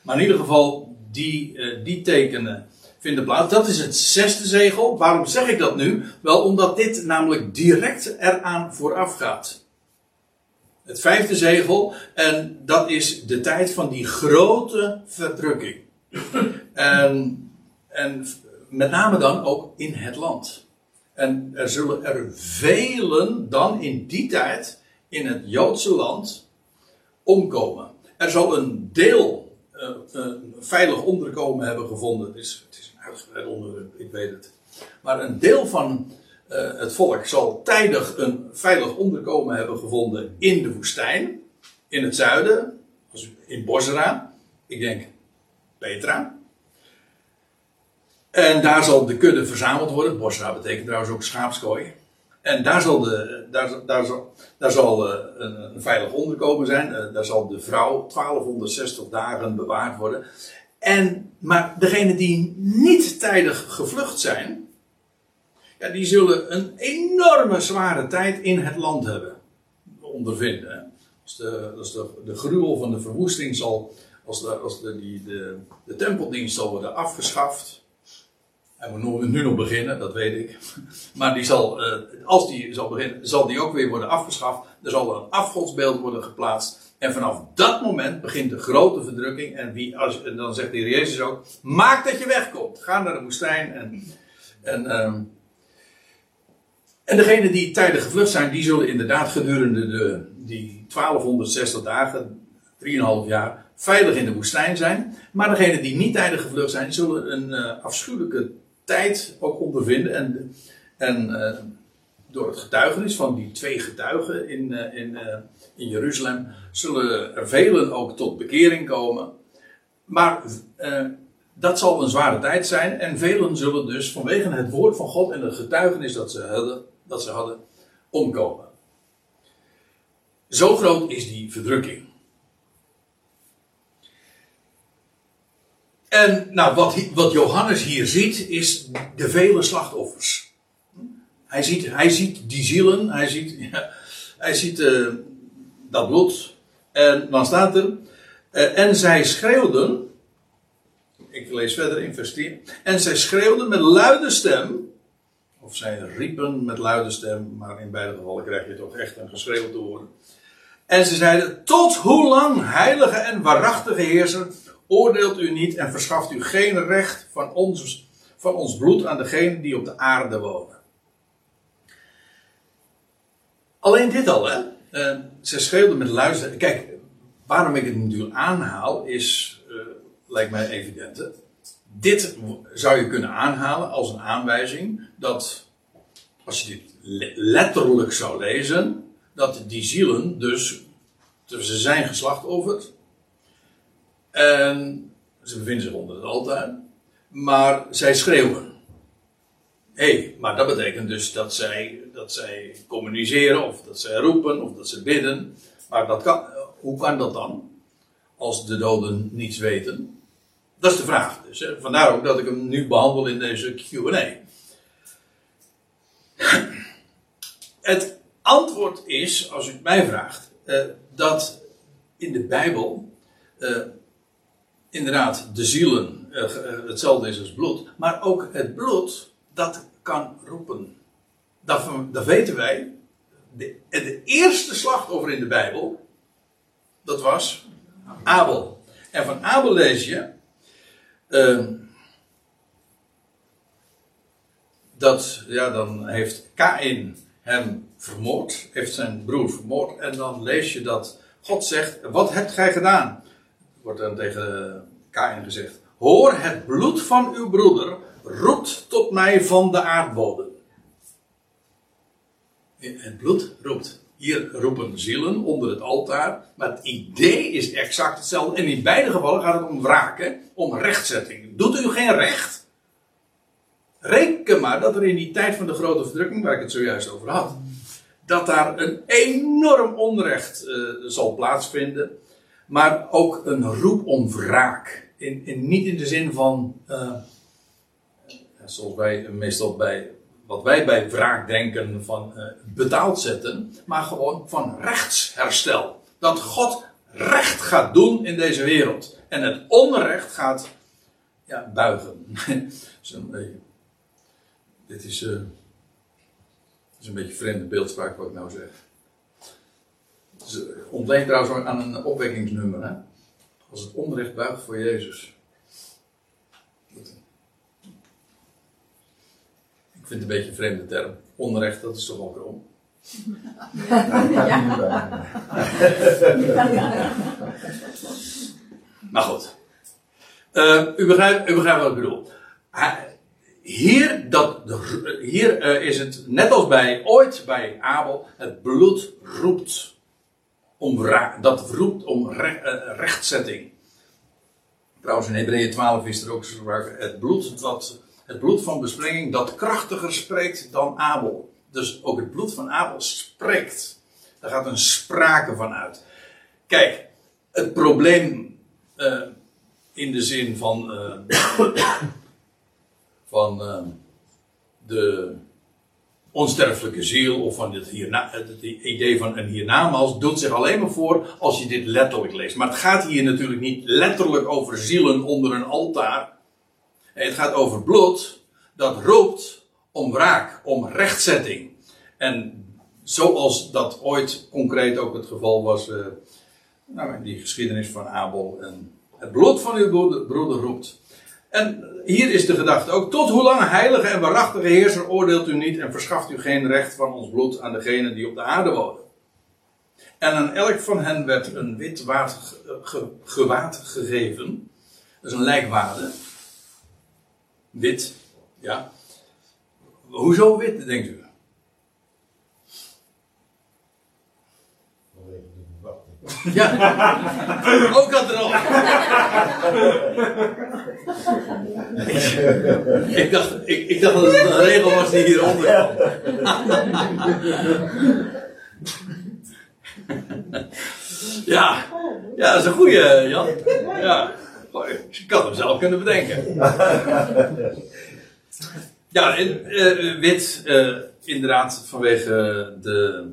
Maar in ieder geval, die, eh, die tekenen vinden plaats. Dat is het zesde zegel. Waarom zeg ik dat nu? Wel omdat dit namelijk direct eraan vooraf gaat. Het vijfde zegel. En dat is de tijd van die grote verdrukking. en, en met name dan ook in het land. En er zullen er velen dan in die tijd in het Joodse land omkomen. Er zal een deel een veilig onderkomen hebben gevonden. Het is, het is een uitgebreid onderwerp, ik weet het. Maar een deel van eh, het volk zal tijdig een veilig onderkomen hebben gevonden in de woestijn, in het zuiden, in Bosra. Ik denk Petra. En daar zal de kudde verzameld worden. Bosra betekent trouwens ook schaapskooi. En daar zal, de, daar, daar zal, daar zal eh, een, een veilig onderkomen zijn. Eh, daar zal de vrouw 1260 dagen bewaard worden. En, maar degenen die niet tijdig gevlucht zijn, ja, die zullen een enorme zware tijd in het land hebben. Ondervinden. Als de, als de, de gruwel van de verwoesting zal, als, de, als de, die, de, de tempeldienst zal worden afgeschaft. Hij moet nu nog beginnen, dat weet ik. <laughs> Maar die zal, eh, als die zal beginnen, zal die ook weer worden afgeschaft. Er zal een afgodsbeeld worden geplaatst. En vanaf dat moment begint de grote verdrukking. En, wie, als, dan zegt de Heer Jezus ook: Maak dat je wegkomt. Ga naar de woestijn. En, en, ehm, en degenen die tijdig gevlucht zijn, die zullen inderdaad gedurende de, die 1260 dagen, 3,5 jaar, veilig in de woestijn zijn. Maar degenen die niet tijdig gevlucht zijn, zullen een eh, afschuwelijke tijd ook ondervinden. En, en eh, door het getuigenis van die twee getuigen in, eh, in, eh, in Jeruzalem, zullen er velen ook tot bekering komen. Maar dat zal een zware tijd zijn. En velen zullen dus vanwege het woord van God en het getuigenis dat ze hadden, dat ze hadden omkomen. Zo groot is die verdrukking. En nou, wat, wat Johannes hier ziet, is de vele slachtoffers. Hij ziet, hij ziet die zielen, hij ziet, <laughs> ja, hij ziet eh, dat bloed. En dan staat er, eh, en zij schreeuwden, ik lees verder in vers 10, en zij schreeuwden met luide stem, of zij riepen met luide stem, maar in beide gevallen krijg je toch echt een geschreeuw te horen. En ze zeiden, tot hoe lang, heilige en waarachtige heerser, oordeelt u niet en verschaft u geen recht van ons, van ons bloed aan degenen die op de aarde wonen. Alleen dit al, hè. Eh, ze schreeuwden met luister. Kijk, waarom ik het natuurlijk aanhaal, is, eh, lijkt mij evident. Dit zou je kunnen aanhalen als een aanwijzing dat, als je dit le- letterlijk zou lezen, dat die zielen dus, ze zijn geslachtofferd. En ze bevinden zich onder het altaar. Maar zij schreeuwen. Hé, hey, maar dat betekent dus dat zij, dat zij communiceren, of dat zij roepen, of dat ze bidden. Maar dat kan, hoe kan dat dan? Als de doden niets weten. Dat is de vraag. Dus. Vandaar ook dat ik hem nu behandel in deze QA. Het antwoord is, als u het mij vraagt, eh, dat in de Bijbel eh, inderdaad de zielen eh, eh, hetzelfde is als bloed, maar ook het bloed dat kan roepen. Dat, dat weten wij. De, de eerste slachtoffer in de Bijbel, dat was Abel. En van Abel lees je eh, dat, ja, dan heeft Kain hem vermoord, heeft zijn broer vermoord. En dan lees je dat God zegt: Wat hebt gij gedaan? Wordt dan tegen Kain gezegd: Hoor, het bloed van uw broeder roept tot mij van de aardbodem. Het bloed roept. Hier roepen zielen onder het altaar. Maar het idee is exact hetzelfde. En in beide gevallen gaat het om wraken, om rechtzetting. Doet u geen recht? Reken maar dat er in die tijd van de grote verdrukking, waar ik het zojuist over had, dat daar een enorm onrecht eh, zal plaatsvinden. Maar ook een roep om wraak. In, in, niet in de zin van, eh, zoals wij meestal bij, wat wij bij wraak denken, van eh, betaald zetten, maar gewoon van rechtsherstel. Dat God recht gaat doen in deze wereld. En het onrecht gaat ja, buigen. <laughs> Zo'n beetje. Dit is, eh, is een beetje vreemde beeldspraak wat ik nou zeg. Het ontleent trouwens aan een opwekkingsnummer. Als het onrecht buigt voor Jezus. Ik vind het een beetje een vreemde term. Onrecht, dat is toch wel krom. <laughs> Maar goed. Eh, u, begrijpt, wat ik bedoel. Hier, dat, hier eh, is het net als bij ooit bij Abel. Het bloed roept om. Dat roept om eh, rechtzetting. Trouwens, in Hebreeën 12 is er ook sprake. Het bloed, het bloed van besprenging dat krachtiger spreekt dan Abel. Dus ook het bloed van Abel spreekt. Daar gaat een sprake van uit. Kijk, het probleem eh, in de zin van, eh, <coughs> van de onsterfelijke ziel of van het, hierna, idee van een hiernamaals doet zich alleen maar voor als je dit letterlijk leest. Maar het gaat hier natuurlijk niet letterlijk over zielen onder een altaar. Het gaat over bloed dat roept om wraak, om rechtzetting. En zoals dat ooit concreet ook het geval was eh, nou, in die geschiedenis van Abel. En het bloed van uw broeder, broeder roept. En hier is de gedachte ook. Tot hoe lang heilige en waarachtige heerser oordeelt u niet en verschaft u geen recht van ons bloed aan degenen die op de aarde wonen. En aan elk van hen werd een wit ge- gewaad gegeven. Dat is een lijkwade. Wit, ja. Hoezo wit, denkt u? Ja, ook dat er al. ik, dacht, ik, ik dacht dat het een regel was die hieronder kwam. ja, ja, dat is een goeie, Jan. Ja, Je kan hem zelf kunnen bedenken. Ja, en, eh, wit, eh, inderdaad, vanwege de.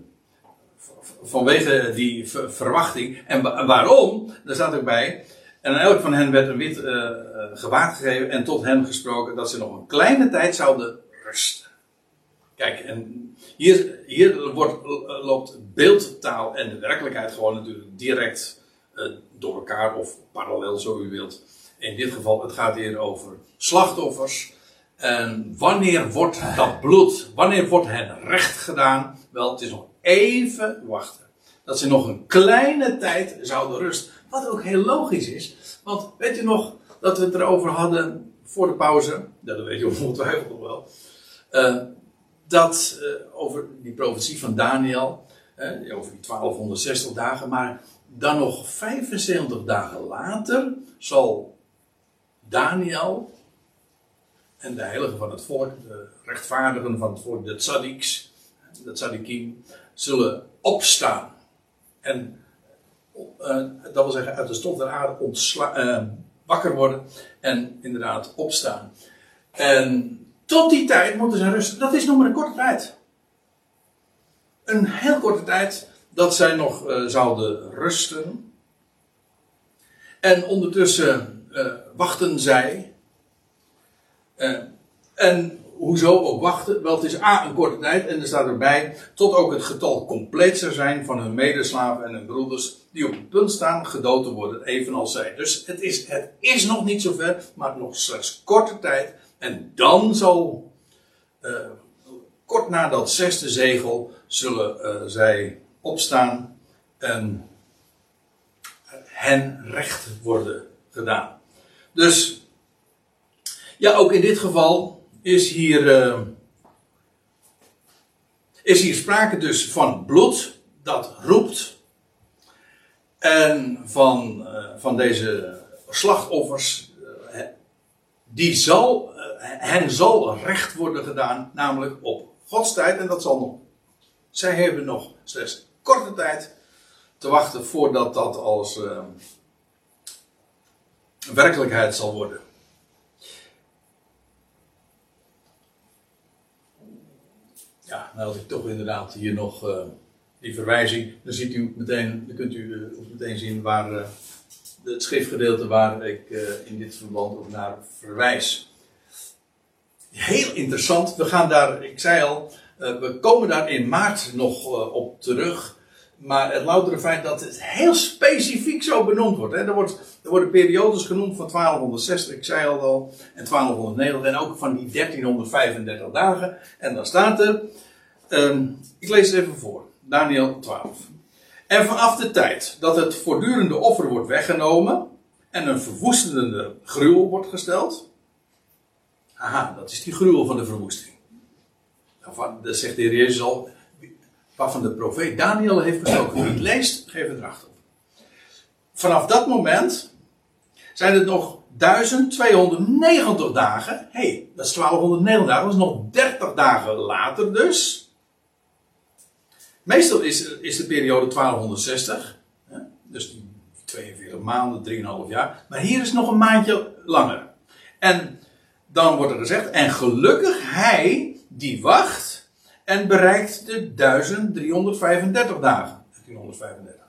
Vanwege die ver- verwachting. En wa- waarom? Daar staat ook bij. En aan elk van hen werd een wit eh, gewaad gegeven. En tot hen gesproken dat ze nog een kleine tijd zouden rusten. Kijk, en hier, hier wordt, eh, loopt beeldtaal en de werkelijkheid gewoon natuurlijk direct door elkaar of parallel, zo u wilt. In dit geval, het gaat hier over slachtoffers. En wanneer wordt dat bloed, wanneer wordt hen recht gedaan? Wel, het is nog even wachten. Dat ze nog een kleine tijd zouden rusten. Wat ook heel logisch is. Want weet u nog dat we het erover hadden voor de pauze? Dat weet je <laughs> ongetwijfeld nog wel. Eh, dat eh, over die profetie van Daniel, over die 1260 dagen, maar dan nog 75 dagen later zal Daniel en de heiligen van het volk, de rechtvaardigen van het volk, de tzaddiks, de tzaddikim, zullen opstaan. En eh, dat wil zeggen uit de stof der aarde ontsla- eh, wakker worden en inderdaad opstaan. En tot die tijd moeten ze rusten. Dat is nog maar een korte tijd. Een heel korte tijd dat zij nog eh, zouden rusten. En ondertussen wachten zij. En hoezo ook wachten? Wel, het is A, een korte tijd. En er staat erbij, tot ook het getal compleet zou zijn van hun medeslaven en hun broeders. Die op het punt staan gedood te worden, evenals zij. Dus het is, het is nog niet zover, maar nog slechts korte tijd. En dan zal, eh, kort na dat zesde zegel, zullen eh, zij opstaan en hen recht worden gedaan. Dus, ja, ook in dit geval is hier, eh, is sprake dus van bloed dat roept. En van, eh, van deze slachtoffers, eh, die zal, eh, hen zal recht worden gedaan, namelijk op Gods tijd. En dat zal nog, zij hebben nog slechts korte tijd te wachten voordat dat als eh, werkelijkheid zal worden. Ja, nou had ik toch inderdaad hier nog eh, die verwijzing. Dan ziet u meteen, dan kunt u eh, meteen zien waar eh, het schriftgedeelte waar ik in dit verband ook naar verwijs. Heel interessant. We gaan daar, ik zei al, we komen daar in maart nog op terug. Maar het loutere feit dat het heel specifiek zo benoemd wordt. Hè. Er, wordt er worden periodes genoemd van 1260, ik zei al al, en 1290 en ook van die 1335 dagen. En dan staat er, ehm, ik lees het even voor, Daniel 12. En vanaf de tijd dat het voortdurende offer wordt weggenomen en een verwoestende gruwel wordt gesteld. Aha, dat is die gruwel van de verwoesting. Daarvan, dat zegt de Heer Jezus al, waarvan de profeet Daniel heeft gesproken. Wie het leest, geef het erachter op. Vanaf dat moment zijn het nog 1290 dagen. Hé, hey, dat is 1290 dagen, dat is nog 30 dagen later dus. Meestal is, is de periode 1260. Hè? Dus die 42 maanden, 3,5 jaar. Maar hier is nog een maandje langer. En dan wordt er gezegd, en gelukkig hij die wacht en bereikt de 1335 dagen. 1335.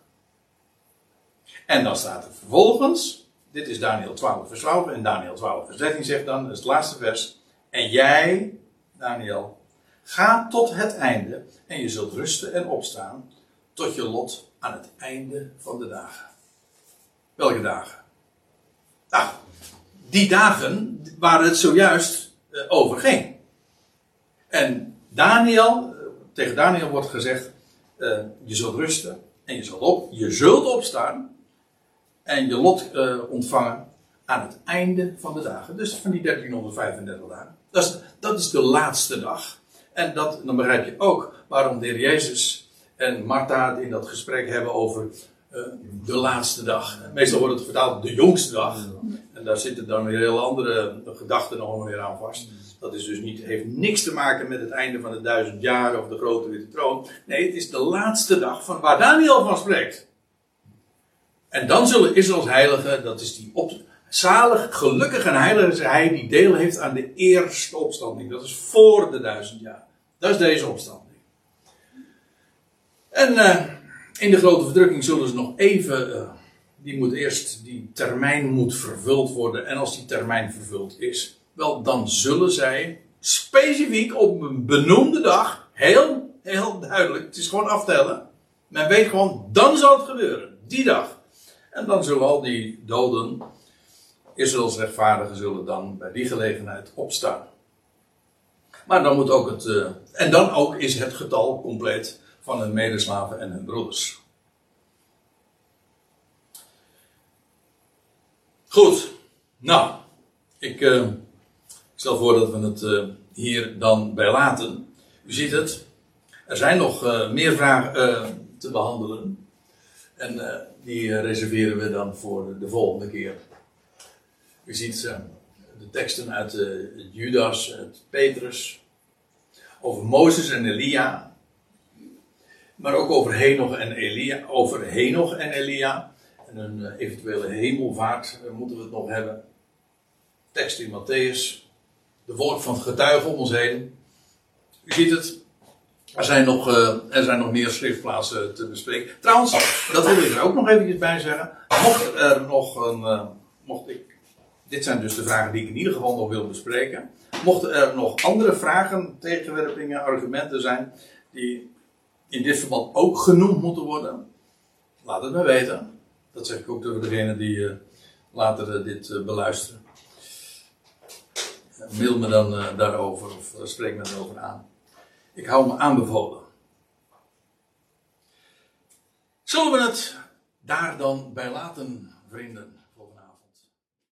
En dan staat er vervolgens, dit is Daniel 12 vers 12 en Daniel 12 vers 13 zegt dan, dat is het laatste vers. En jij, Daniel, ga tot het einde en je zult rusten en opstaan tot je lot aan het einde van de dagen. Welke dagen? Nou, die dagen waar het zojuist eh, over ging. En Daniel, eh, tegen Daniel wordt gezegd, eh, je zult rusten en je zult, op, je zult opstaan en je lot eh, ontvangen aan het einde van de dagen. Dus van die 1335 dagen. Dat is, dat is de laatste dag. En dat, dan begrijp je ook waarom de Heer Jezus en Martha in dat gesprek hebben over de laatste dag. Meestal wordt het vertaald de jongste dag. En daar zitten dan weer heel andere gedachten nog weer aan vast. Dat is dus niet, heeft niks te maken met het einde van de duizend jaar of de grote witte troon. Nee, het is de laatste dag van waar Daniel van spreekt. En dan zullen Israëls heiligen, dat is die op, Zalig, gelukkig en heilig is hij die deel heeft aan de eerste opstanding. Dat is voor de duizend jaar. Dat is deze opstanding. En eh, in de grote verdrukking zullen ze nog even. eh, die moet eerst, die termijn moet vervuld worden. En als die termijn vervuld is, wel dan zullen zij specifiek op een benoemde dag, heel, heel duidelijk, het is gewoon aftellen. Men weet gewoon, dan zal het gebeuren. Die dag. En dan zullen al die doden, Israëls rechtvaardigen, zullen dan bij die gelegenheid opstaan. Maar dan moet ook het, eh, en dan ook is het getal compleet van hun medeslaven en hun broeders. Goed, nou, ik eh, stel voor dat we het eh, hier dan bij laten. U ziet het, er zijn nog eh, meer vragen eh, te behandelen. En die reserveren we dan voor de volgende keer. U ziet de teksten uit Judas, uit Petrus, over Mozes en Elia. Maar ook over Henoch en Elia. Over Henoch en Elia. En een eventuele hemelvaart moeten we het nog hebben. Tekst in Matthäus. De wolk van het getuige om ons heen. U ziet het. Er zijn nog, eh, er zijn nog meer schriftplaatsen te bespreken. Trouwens, dat wil ik er ook nog eventjes bij zeggen. Mocht er nog een. eh, mocht ik. Dit zijn dus de vragen die ik in ieder geval nog wil bespreken. Mochten er nog andere vragen, tegenwerpingen, argumenten zijn. die in dit verband ook genoemd moeten worden. Laat het me weten. Dat zeg ik ook tegen degene die eh, later dit beluisteren. Mail me dan eh, daarover of eh, spreek me erover aan. Ik hou me aanbevolen. Zullen we het daar dan bij laten, vrienden?